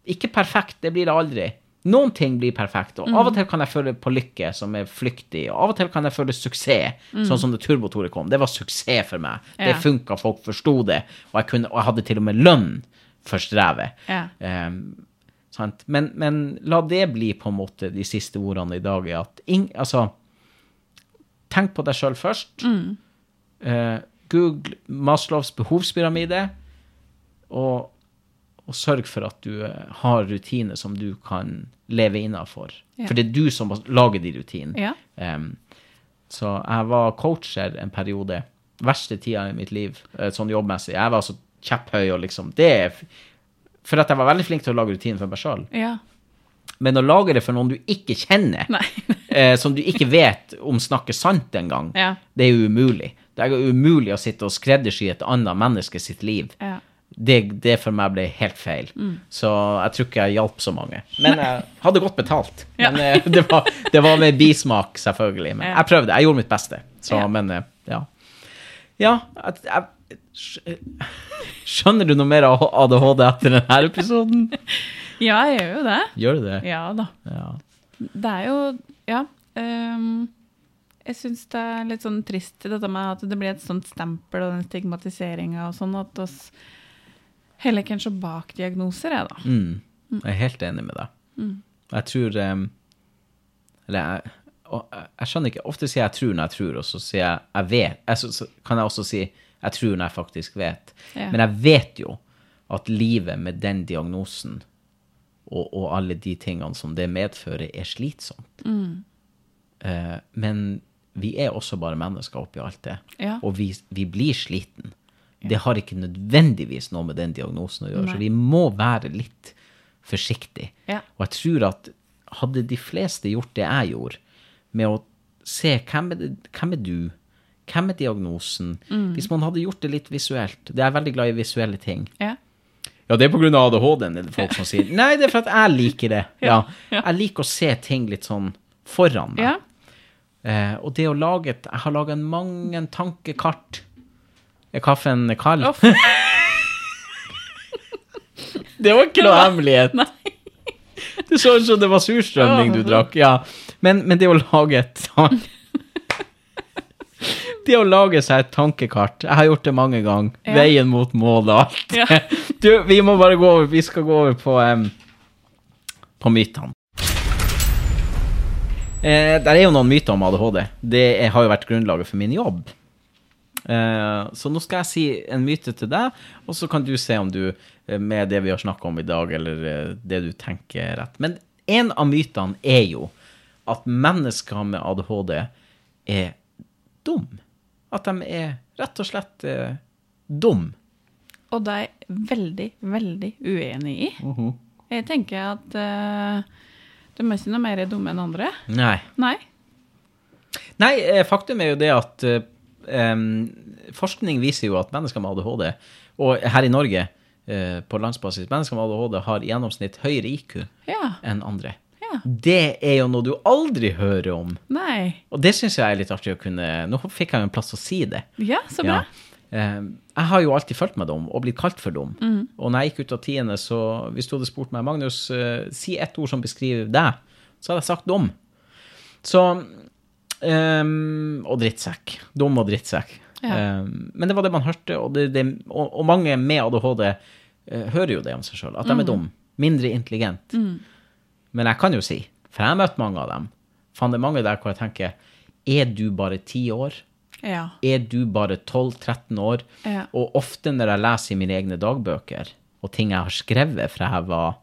Ikke perfekt, det blir det aldri. Noen ting blir perfekt, og Mm. av og til kan jeg føle på lykke som er flyktig, og av og til kan jeg føle suksess, sånn som det turbotoret kom. Det var suksess for meg. Det Mm. Funka, folk forsto det, og jeg, kunne, og jeg hadde til og med lønn for strevet. Ja. Um. Men, men la det bli på en måte de siste ordene i dag. At ing, altså, tenk på deg sjøl først. Eh, Google Maslows behovspyramide, og, og sørg for at du eh, har rutiner som du kan leve innafor. Ja. For det er du som lager de rutinene. Ja. Um, så jeg var coacher en periode. Verste tida i mitt liv, eh, sånn jobbmessig. Jeg var så kjepphøy og liksom Det er For at jeg var veldig flink til å lage rutiner for meg sjøl. Ja. Men å lage det for noen du ikke kjenner, eh, som du ikke vet om snakker sant engang, Ja. det er jo umulig. Det er umulig å sitte og skreddersy et annet menneske sitt liv. Ja. Det, det for meg ble helt feil. Så jeg tror ikke jeg hjalp så mange. Men jeg hadde godt betalt. Ja. Men eh, det, var, det var med bismak, selvfølgelig. Men jeg prøvde. Jeg gjorde mitt beste. Så, Ja. men eh, ja. Ja, jeg, Skjønner du noe mer av ADHD etter denne episoden? ja, jeg gjør jo det. Gjør du det? Ja da. Ja. Det er jo Ja. Um, jeg syns det er litt sånn trist dette med at det blir et sånt stempel og den stigmatiseringa og sånn, at oss heller kanskje bak diagnoser, jeg, da. Mm. Jeg er helt enig med deg. Jeg tror um, Eller jeg, jeg skjønner ikke. Ofte sier jeg 'tror' når jeg tror, og så sier jeg 'jeg vet'. Jeg, så, så kan jeg også si 'jeg tror' jeg faktisk vet. Ja. Men jeg vet jo at livet med den diagnosen og, og alle de tingene som det medfører, er slitsomt. Eh, men vi er også bare mennesker oppi alt det. Ja. Og vi, vi blir sliten. Det har ikke nødvendigvis noe med den diagnosen å gjøre, så vi må være litt forsiktige. Ja. Og jeg tror at hadde de fleste gjort det jeg gjorde, med å se hvem er, det, hvem er du, hvem er diagnosen Hvis man hadde gjort det litt visuelt Det er jeg veldig glad i visuelle ting. Ja. Ja, det er av ADHD-en, er det folk som sier. Nei, det er for at jeg liker det. Ja. Ja, ja. Jeg liker å se ting litt sånn foran meg. Ja. Eh, og det å lage et Jeg har laga mange tankekart. Er kaffen kald? Oh. Det var ikke noe hemmelighet. Det så ut som det var surstrømning du drakk. Ja. Men, men det å lage et tan- Det å lage seg et tankekart Jeg har gjort det mange ganger. Ja. Veien mot målet og alt. Ja. Du, vi må bare gå over Vi skal gå over på um, På mytene. Eh, der er jo noen myter om ADHD. Det er, har jo vært grunnlaget for min jobb. Eh, så nå skal jeg si en myte til deg, og så kan du se om du, eh, med det vi har snakka om i dag, eller eh, det du tenker er rett. Men en av mytene er jo at mennesker med ADHD er dum. At de er rett og slett eh, dum. Og det er jeg veldig, veldig uenig i. Mhm. Jeg tenker at eh, de er ikke noe mer dumme enn andre. Nei. Nei. Nei, eh, faktum er jo det at eh, forskning viser jo at mennesker med ADHD, og her i Norge eh, på landsbasis, mennesker med ADHD har i gjennomsnitt høyere IQ Ja. enn andre. Det er jo noe du aldri hører om. Nei. Og det syns jeg er litt artig å kunne Nå fikk jeg jo en plass å si det. Ja, så bra. Ja. Eh, jeg har jo alltid følt meg dum og blitt kalt for dum. Mm. Og når jeg gikk ut av tiende, så hvis du hadde spurt meg Magnus, eh, si ett ord som beskriver deg, så hadde jeg sagt dum. Så um, Og drittsekk. Dum og drittsekk. Ja. Um, men det var det man hørte, og, det, det, og, og mange med ADHD uh, hører jo det om seg sjøl, at de Mm. er dum. Mindre intelligent. Men jeg kan jo si, for jeg har møtt mange av dem, faen det er mange der hvor jeg tenker, er du bare ti år? Ja. er du bare 12-13 år. Ja. Og ofte når jeg leser i mine egne dagbøker, og ting jeg har skrevet fra jeg var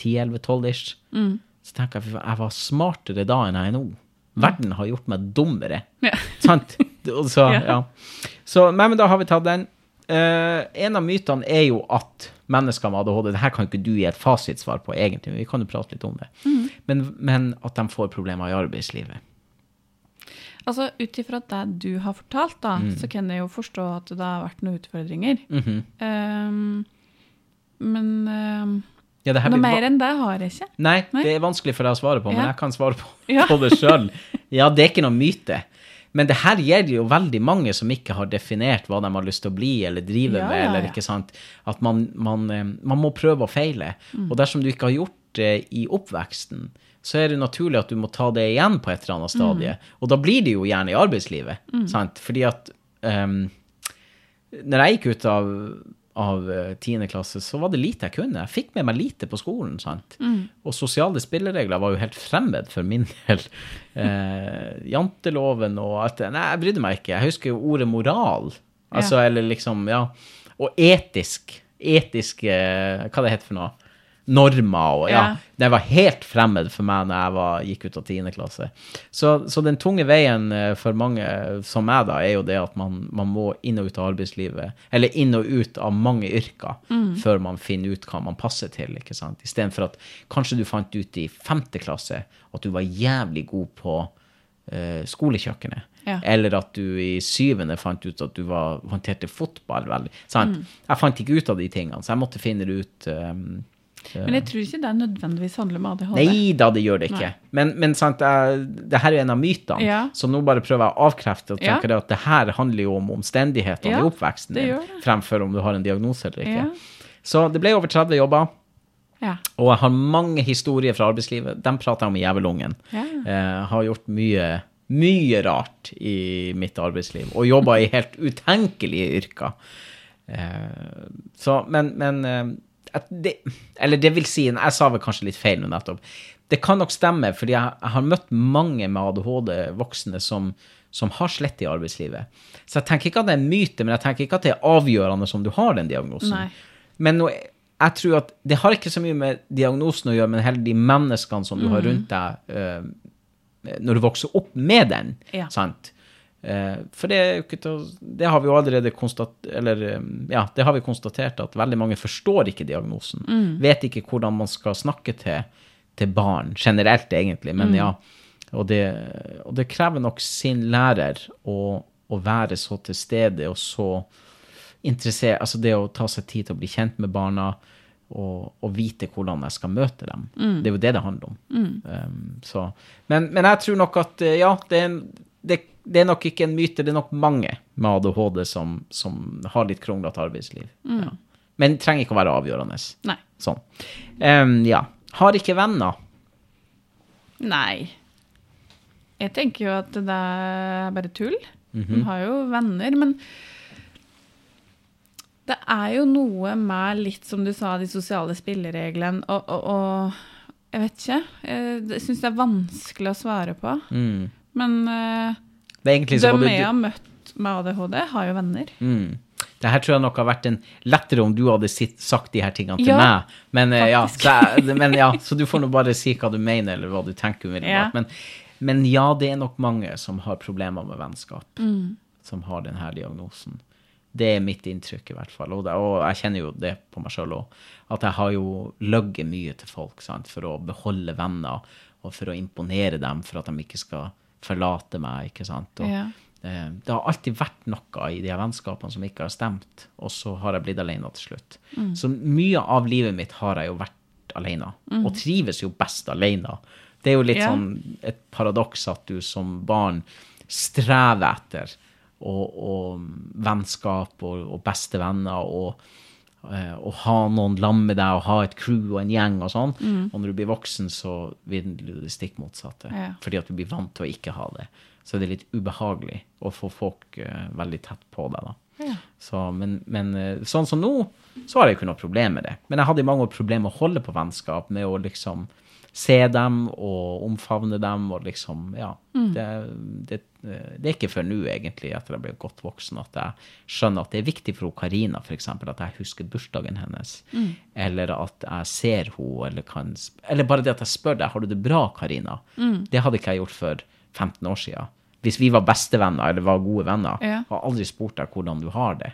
10-11-12-ish, Mm. så tenker jeg at jeg var smartere da enn jeg er nå. Verden har gjort meg dummere. Ja. Sant? Så, Ja. ja. Så, nei, men da har vi tatt den. Uh, en av mytene er jo at mennesker med ADHD Det her kan ikke du gi et fasitsvar på, egentlig. men Vi kan jo prate litt om det. Mm. Men, men at de får problemer i arbeidslivet. Altså, Ut ifra det du har fortalt, da, Mm. så kan jeg jo forstå at det har vært noen utfordringer. Mm -hmm. um, men um, ja, det her noe blir mer enn det har jeg ikke. Nei, Nei. det er vanskelig for deg å svare på, men Ja. jeg kan svare på, Ja. på det sjøl. Ja, det er ikke noen myte. Men det her gjelder jo veldig mange som ikke har definert hva de har lyst til å bli eller drive Ja, med, eller ikke sant. At man, man, eh, man må prøve og feile. Mm. Og dersom du ikke har gjort det i oppveksten, så er det naturlig at du må ta det igjen på et eller annet stadie. Mm. Og da blir det jo gjerne i arbeidslivet, sant. Fordi at um, når jeg gikk ut av av tiende 10. klasse, så var det lite jeg kunne. Jeg fikk med meg lite på skolen. sant? Og sosiale spilleregler var jo helt fremmed for min del. Eh, janteloven og alt det. Nei, jeg brydde meg ikke. Jeg husker jo ordet moral. Altså, eller liksom, ja. Og etisk. Etiske Hva det heter for noe? Normer og ja. Ja. Det var helt fremmed for meg når jeg var, gikk ut av 10. klasse. Så, så den tunge veien eh, for mange som meg, da, er jo det at man, man må inn og ut av arbeidslivet. Eller inn og ut av mange yrker før man finner ut hva man passer til. ikke sant? Istedenfor at kanskje du fant ut i femte klasse at du var jævlig god på uh, skolekjøkkenet. Ja. Eller at du i syvende fant ut at du var, håndterte fotball veldig. Sant? Jeg fant ikke ut av de tingene, så jeg måtte finne det ut. Um, Men jeg tror ikke det nødvendigvis handler om ADHD. Nei da, det gjør det ikke. Men, men sant, det her er en av mytene, Ja. så nå bare prøver jeg å avkrefte og Ja. tenker at det her handler jo om omstendighetene Ja, i oppveksten din, fremfor om du har en diagnose eller ikke. Ja. Så det ble over 30 jobber, Ja. og jeg har mange historier fra arbeidslivet. Dem prater jeg om i Jævelungen. Ja. Eh, har gjort mye, mye rart i mitt arbeidsliv, og jobba i helt utenkelige yrker. Eh, så, men, men eh, det, Eller det vil si, jeg sa vel kanskje litt feil nå nettopp. Det kan nok stemme, fordi jeg, jeg har møtt mange med ADHD-voksne som, som har slett i arbeidslivet. Så jeg tenker ikke at det er en myte, men jeg tenker ikke at det er avgjørende om du har den diagnosen. Nei. Men nå, jeg tror at det har ikke så mye med diagnosen å gjøre, men heller de menneskene som du har rundt deg uh, når du vokser opp med den. Ja. Sant? Eh, for det, det har vi jo allerede konstatert, eller eh, ja, det har vi konstatert at veldig mange forstår ikke diagnosen. Vet ikke hvordan man skal snakke til, til barn, generelt egentlig, men ja. Og det, og det krever nok sin lærer å, å være så til stede og så interessert, altså det å ta seg tid til å bli kjent med barna, og, og vite hvordan jeg skal møte dem. Det er jo det det handler om. Um, så. Men, men jeg tror nok at eh, ja, det er, en, det, det er nok ikke en myte, det er nok mange med ADHD som, som har litt kronglete arbeidsliv. Ja. Men trenger ikke å være avgjørende. Nei. Sånn. Um, ja. Har ikke venner. Nei. Jeg tenker jo at det er bare tull. Hun har jo venner, men det er jo noe med litt, som du sa, de sosiale spillereglene og, og, og Jeg vet ikke. Jeg syns det er vanskelig å svare på. Mm. Men Det egentlig så de jeg har møtt med ADHD, har jo venner. Mm. Det her tror jeg nok har vært en lettere om du hadde sitt, sagt de her tingene til Ja, meg. Men, eh, ja, så, men ja, så du får nå bare si hva du mener, eller hva du tenker umiddelbart. Men, men ja, det er nok mange som har problemer med vennskap, Mm. som har denne diagnosen. Det er mitt inntrykk, i hvert fall. Og, det, og jeg kjenner jo det på meg sjøl òg. At jeg har jo løyet mye til folk sant? for å beholde venner, og for å imponere dem, for at de ikke skal forlate meg. ikke sant? Og, Ja. eh, det har alltid vært noe i de her vennskapene som ikke har stemt, og så har jeg blitt alene til slutt. Så mye av livet mitt har jeg jo vært alene, og trives jo best alene. Det er jo litt Ja. sånn et paradoks at du som barn strever etter og, og vennskap og, og beste venner og å ha noen lam med deg og ha et crew og en gjeng og sånn. Og når du blir voksen, så vil du det stikk motsatte. Ja. Fordi at du blir vant til å ikke ha det. Så det er litt ubehagelig å få folk uh, veldig tett på deg. da. Ja. Så, men, men eh, sånn som nå, så har jeg ikke noe problem med det. Men jeg hadde i mange år problemer med å holde på vennskap, med å liksom se dem og omfavne dem og liksom Ja. Det, det, eh, det er ikke før nå, egentlig, etter jeg ble godt voksen, at jeg skjønner at det er viktig for Karina, f.eks., at jeg husker bursdagen hennes. Eller at jeg ser henne, eller kan Eller bare det at jeg spør deg har du det bra, Karina. Det hadde ikke jeg gjort for 15 år siden. Hvis vi var bestevenner eller var gode venner, Ja. har aldri spurt deg hvordan du har det.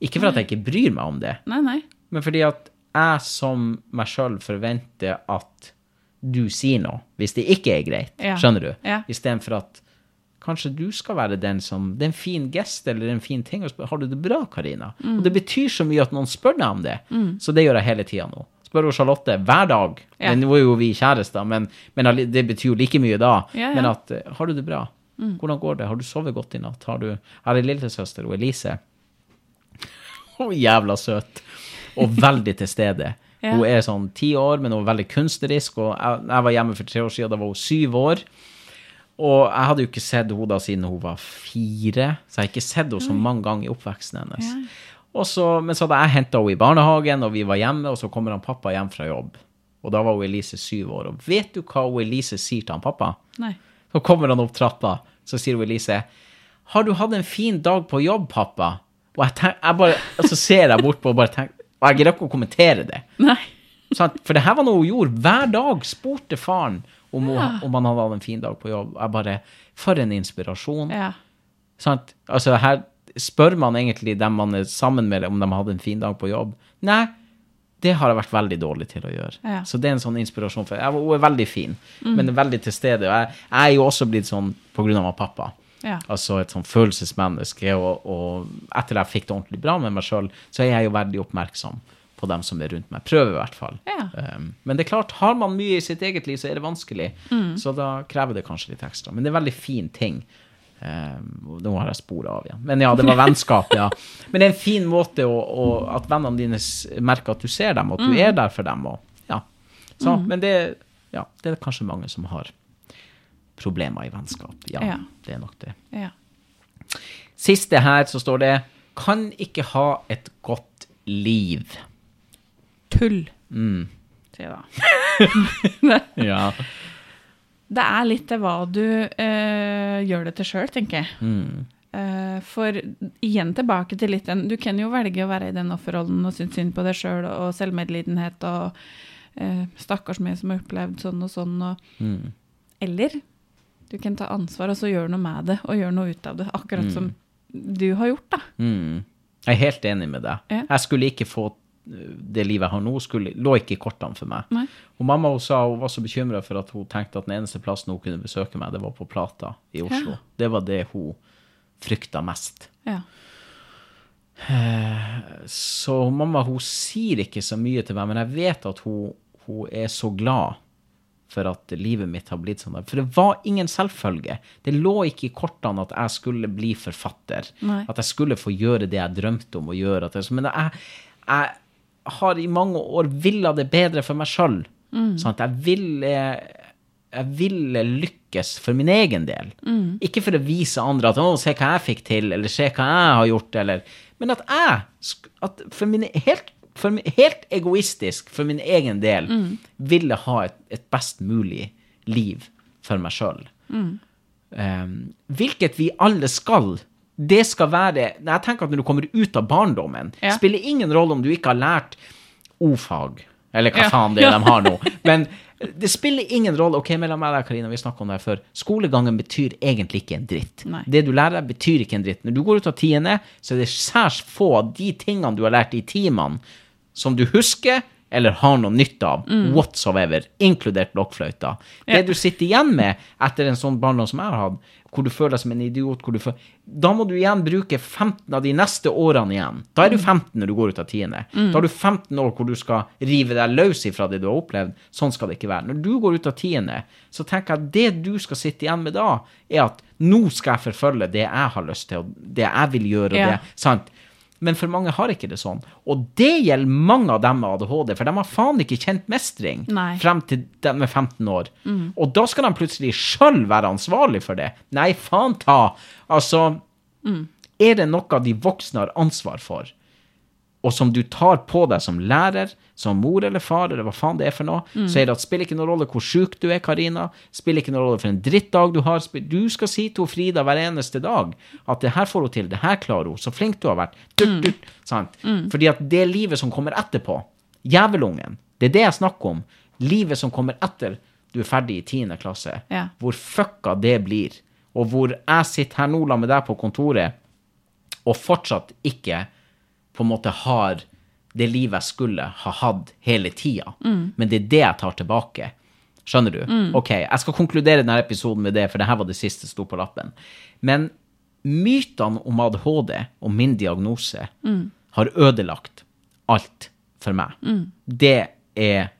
Ikke for at jeg ikke bryr meg om det, Nei, nei. men fordi at jeg som meg sjøl forventer at du sier noe hvis det ikke er greit. Ja. Skjønner du? Ja. Istedenfor at kanskje du skal være den som Det er en fin gest eller en fin ting å spørre Har du det bra, Karina? Mm. Og det betyr så mye at noen spør deg om det. Så det gjør jeg hele tida nå. Spør Charlotte hver dag. Ja. Nå er jo vi kjærester, men, men det betyr jo like mye da. Ja, ja. Men at eh, Har du det bra? Hvordan går det? Har du sovet godt i natt? Har du har ei lillesøster, hun Elise. Hun er jævla søt. Og veldig til stede. Ja. Hun er sånn ti år, men hun er veldig kunstnerisk. Og jeg, jeg var hjemme for tre år siden, da var hun syv år. Og jeg hadde jo ikke sett henne da siden hun var fire, så jeg har ikke sett henne så mange ganger i oppveksten hennes. Ja. Og så, men så hadde jeg henta henne i barnehagen, og vi var hjemme, og så kommer han pappa hjem fra jobb. Og da var hun Elise syv år. Og vet du hva hun Elise sier til han pappa? nei. Så kommer han opp trappa, så sier hun Elise, har du hatt en fin dag på jobb, pappa? Og, jeg tenk, jeg bare, så ser jeg bort på og bare tenker, og jeg gidder ikke å kommentere det. Nei. For det her var noe hun gjorde. Hver dag spurte faren om, hun, Ja. om han hadde hatt en fin dag på jobb. Jeg bare, For en inspirasjon. Ja. Sant? Altså, her spør man egentlig dem man er sammen med, om de hadde en fin dag på jobb. Nei, det har jeg vært veldig dårlig til å gjøre. Ja. Så det er en sånn inspirasjon. for Hun er veldig fin, men er veldig til stede. Og jeg, jeg er jo også blitt sånn på grunn av pappa. Ja. Altså et sånn følelsesmenneske. Og, og etter jeg fikk det ordentlig bra med meg sjøl, så er jeg jo veldig oppmerksom på dem som er rundt meg. Prøver i hvert fall. Ja. Um, men det er klart, har man mye i sitt eget liv, så er det vanskelig. Så da krever det kanskje litt ekstra. Men det er en veldig fin ting. Um, nå har jeg sporet av igjen. Men ja, det var vennskap, ja. Men det er en fin måte å, å, at vennene dine merker at du ser dem, og at du er der for dem. Og, ja. Så, Men det, ja, det er kanskje mange som har problemer i vennskap. Ja, Ja. det er nok det. Ja. Siste her så står det kan ikke ha et godt liv. Tull, Mm. sier jeg da. Ja. Det er litt til hva du eh, gjør det til sjøl, tenker jeg. Mm. Eh, for igjen tilbake til litt den Du kan jo velge å være i den offerrollen og synes synd på deg sjøl og selvmedlidenhet og eh, stakkars meg som har opplevd sånn og sånn. Og, Mm. eller du kan ta ansvar og så gjøre noe med det og gjøre noe ut av det. Akkurat som du har gjort, da. Mm. Jeg er helt enig med deg. Ja. Jeg skulle ikke få uh, det livet jeg har nå, skulle, lå ikke i kortene for meg. Nei. Og mamma hun sa hun var så bekymra for at hun tenkte at den eneste plassen hun kunne besøke meg, det var på Plata i Oslo. Ja. Det var det hun frykta mest. Ja. Eh, Så mamma hun sier ikke så mye til meg, men jeg vet at hun, hun er så glad for at livet mitt har blitt sånn. For det var ingen selvfølge. Det lå ikke i kortene at jeg skulle bli forfatter. Nei. At jeg skulle få gjøre det jeg drømte om å gjøre. Men jeg, jeg har i mange år villa det bedre for meg sjøl. Sånn at jeg ville jeg ville lykkes for min egen del. Ikke for å vise andre at 'å, se hva jeg fikk til', eller 'se hva jeg har gjort', eller Men at jeg at for min, helt, for helt egoistisk, for min egen del, ville ha et, et best mulig liv for meg sjøl. Um, hvilket vi alle skal. Det skal være Jeg tenker at når du kommer ut av barndommen, Ja. spiller ingen rolle om du ikke har lært o-fag, eller hva Ja. faen det er de har nå. Men det spiller ingen rolle. Ok, mellom meg og Karina, vi snakket om det her før. Skolegangen betyr egentlig ikke en dritt. Nei. Det du lærer, deg, betyr ikke en dritt. Når du går ut av tiende, så er det særs få av de tingene du har lært i timene, som du husker eller har noe nytte av, whatsoever, inkludert blokkfløyta. Det Mm. Ja. du sitter igjen med etter en sånn barndom som jeg har hatt, hvor du føler deg som en idiot, føler, da må du igjen bruke 15 av de neste årene igjen. Da er du 15 når du går ut av tiende. Da har du 15 år hvor du skal rive deg løs ifra det du har opplevd. Sånn skal det ikke være. Når du går ut av tiende, så tenker jeg at det du skal sitte igjen med da, er at nå skal jeg forfølge det jeg har lyst til, og det jeg vil gjøre, og Ja. det, sant? Men for mange har ikke det sånn. Og det gjelder mange av dem med ADHD, for de har faen ikke kjent mestring Nei. frem til de er 15 år. Og da skal de plutselig sjøl være ansvarlig for det. Nei, faen ta! Altså, er det noe de voksne har ansvar for, og som du tar på deg som lærer, som mor eller far, eller hva faen det er for noe, så er det at spiller ikke noen rolle hvor sjuk du er, Karina, spiller ikke noen rolle for en drittdag du har, du skal si til Frida hver eneste dag at det her får hun til, det her klarer hun, så flink du har vært, dut, dut, sant? Fordi at det livet som kommer etterpå, jævelungen, det er det jeg snakker om, livet som kommer etter du er ferdig i 10. klasse, Ja. hvor fucka det blir, og hvor jeg sitter her nå la med deg på kontoret, og fortsatt ikke på en måte har det livet jeg skulle ha hatt hele tida. Men det er det jeg tar tilbake. Skjønner du? Ok, jeg skal konkludere denne episoden med det, for det her var det siste som sto på lappen. Men mytene om ADHD og min diagnose har ødelagt alt for meg. Det er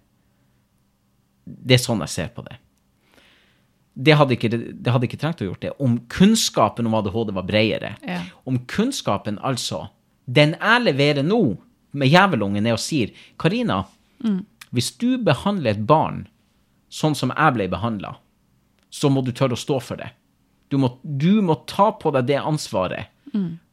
Det er sånn jeg ser på det det hadde, ikke, det hadde ikke trengt å gjort det om kunnskapen om ADHD var bredere. Ja. Om kunnskapen, altså Den jeg leverer nå, med jævelungen, er og sier Karina, hvis du behandler et barn sånn som jeg ble behandla, så må du tørre å stå for det. Du må, du må ta på deg det ansvaret.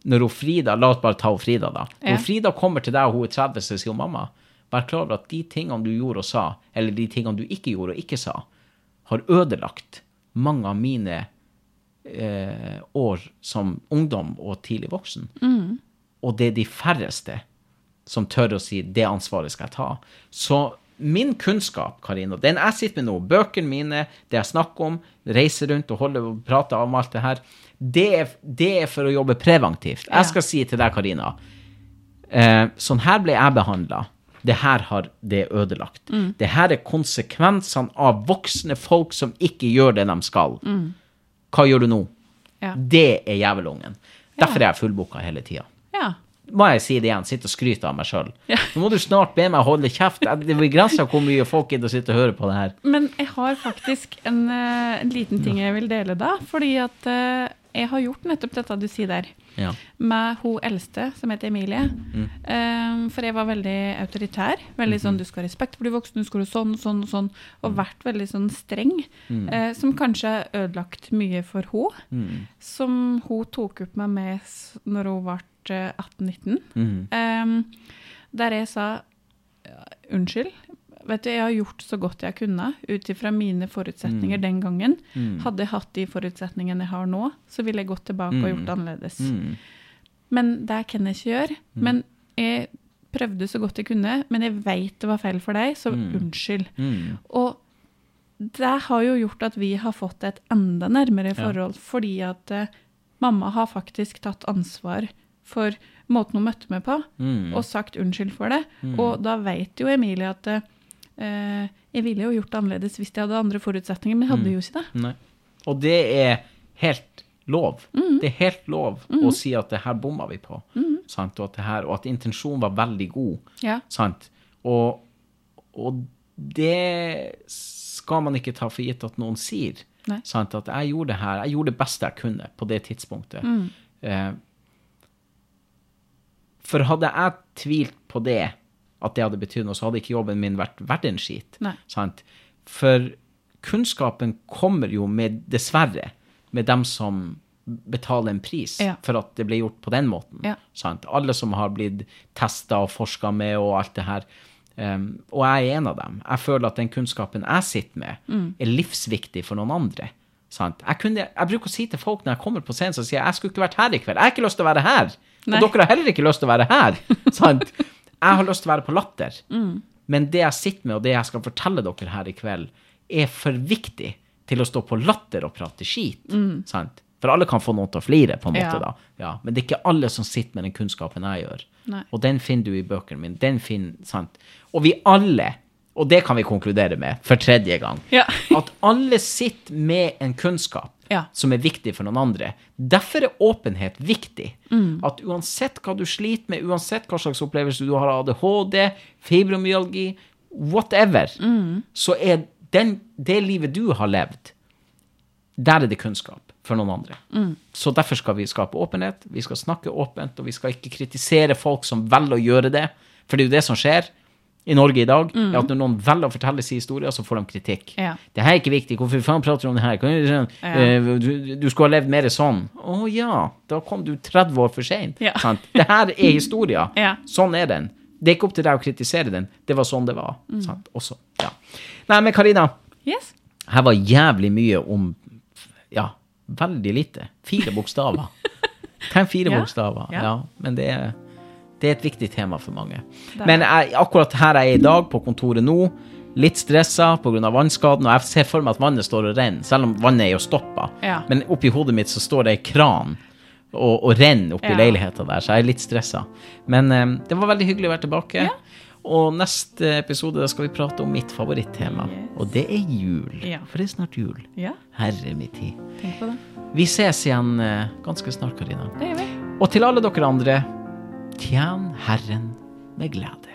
Når hun Frida, La oss bare ta hun Frida, da. Når Ja. Frida kommer til deg og hun er 30, så sier hun mamma, vær klar over at de tingene du gjorde og sa, eller de tingene du ikke gjorde og ikke sa, har ødelagt mange av mine eh, år som ungdom og tidlig voksen. Og det er de færreste som tør å si 'det ansvaret skal jeg ta'. Så min kunnskap, Karina, den jeg sitter med nå, bøkene mine, det jeg snakker om, reiser rundt og holder og prater om alt det her, det er, det er for å jobbe preventivt. Jeg skal si til deg, Karina, eh, sånn her ble jeg behandla. Det her har det ødelagt. Det her er konsekvensene av voksne folk som ikke gjør det de skal. Hva gjør du nå? Ja. Det er jævelungen. Derfor er jeg fullbooka hele tida. Ja. Må jeg si det igjen, sitte og skryte av meg sjøl. Ja. Nå må du snart be meg holde kjeft. Det blir grenser hvor mye folk gidder å sitte og høre på det her. Men jeg har faktisk en, eh, en liten ting jeg vil dele da. Fordi at eh, jeg har gjort nettopp dette du sier der. Ja. Med hun eldste, som heter Emilie. Eh, for jeg var veldig autoritær. Veldig sånn du skal ha respekt for de voksne, du skal ha sånn, sånn, sånn. Og vært veldig sånn streng. eh, som kanskje har ødelagt mye for henne. Som hun tok opp meg med når hun ble eh, 18-19. Mhm. Eh, der jeg sa unnskyld. Vet du, Jeg har gjort så godt jeg kunne ut ifra mine forutsetninger den gangen. Hadde jeg hatt de forutsetningene jeg har nå, så ville jeg gått tilbake og gjort det annerledes. Mm. Men det kan jeg ikke gjøre. Men jeg prøvde så godt jeg kunne, men jeg veit det var feil for deg, så unnskyld. Mm. Og det har jo gjort at vi har fått et enda nærmere forhold, fordi at uh, mamma har faktisk tatt ansvar for måten hun møtte meg på, Mm. og sagt unnskyld for det. Og da vet jo Emilie at eh, jeg ville jo gjort det annerledes hvis jeg hadde andre forutsetninger, men jeg hadde jo ikke det. Nei. Og det er helt lov. Det er helt lov å si at det her bomma vi på. Sant? Og, at det her, og at intensjonen var veldig god. Ja. Sant? Og, og det skal man ikke ta for gitt at noen sier. Sant? At jeg gjorde det her, jeg gjorde det beste jeg kunne på det tidspunktet. Eh, for hadde jeg tvilt på det, at det hadde betydd noe, så hadde ikke jobben min vært verdt en skit. Sant? For kunnskapen kommer jo med, dessverre, med dem som betaler en pris Ja. for at det ble gjort på den måten. Ja. Sant? Alle som har blitt testa og forska med og alt det her. Um, og jeg er en av dem. Jeg føler at den kunnskapen jeg sitter med, Mm. er livsviktig for noen andre. Sant? Jeg, kunne, jeg bruker å si til folk når jeg kommer på scenen, så sier jeg jeg skulle ikke vært her i kveld. Jeg har ikke lyst til å være her. Nei. Og dere har heller ikke lyst til å være her. sant? Jeg har lyst til å være på Latter. Mm. Men det jeg sitter med, og det jeg skal fortelle dere her i kveld, er for viktig til å stå på Latter og prate skit. Sant? For alle kan få noen til å flire, på en måte. Mm. Ja. da. Ja, men det er ikke alle som sitter med den kunnskapen jeg gjør. Nei. Og den finner du i bøkene mine. Den finner, sant? Og vi alle, og det kan vi konkludere med for tredje gang, Ja. at alle sitter med en kunnskap Ja. som er viktig for noen andre. Derfor er åpenhet viktig. Mm. At uansett hva du sliter med, uansett hva slags opplevelse du har av ADHD, fibromyalgi, whatever, Mm. så er den, det livet du har levd, der er det kunnskap for noen andre. Mm. Så derfor skal vi skape åpenhet, vi skal snakke åpent, og vi skal ikke kritisere folk som velger å gjøre det. For det er jo det som skjer i Norge i dag, er at når noen velger å fortelle sin historie, så får de kritikk. Mm. Ja. Det her er ikke viktig, hvorfor faen prater du om det her? Kan du, eh, du, du skulle ha levd mer sånn. Å ja, da kom du 30 år for sent. Ja. Det her er historia. Ja. Sånn er den. Det er ikke opp til deg å kritisere den. Det var sånn det var. Mm. Sant? Også. Ja. Nei, men Karina, Yes. her var jævlig mye om Ja, veldig lite. Fire bokstaver. Tenk fire Ja, bokstaver. Ja. ja. men det er, det er et viktig tema for mange. Det Men jeg, akkurat her jeg er i dag, på kontoret nå, litt stressa pga. vannskaden, og jeg ser for meg at vannet står og renner, selv om vannet er jo stoppa. Ja. Men oppi hodet mitt så står det ei kran og, og renner oppi Ja. leiligheta der, så jeg er litt stressa. Men um, det var veldig hyggelig å være tilbake. Ja. Og neste episode da skal vi prate om mitt favorittema, Yes. og det er jul. Ja. For det er snart jul. Herre min tid. tenk på det. Vi ses igjen eh, ganske snart, Karina. Og til alle dere andre, tjen Herren med glede.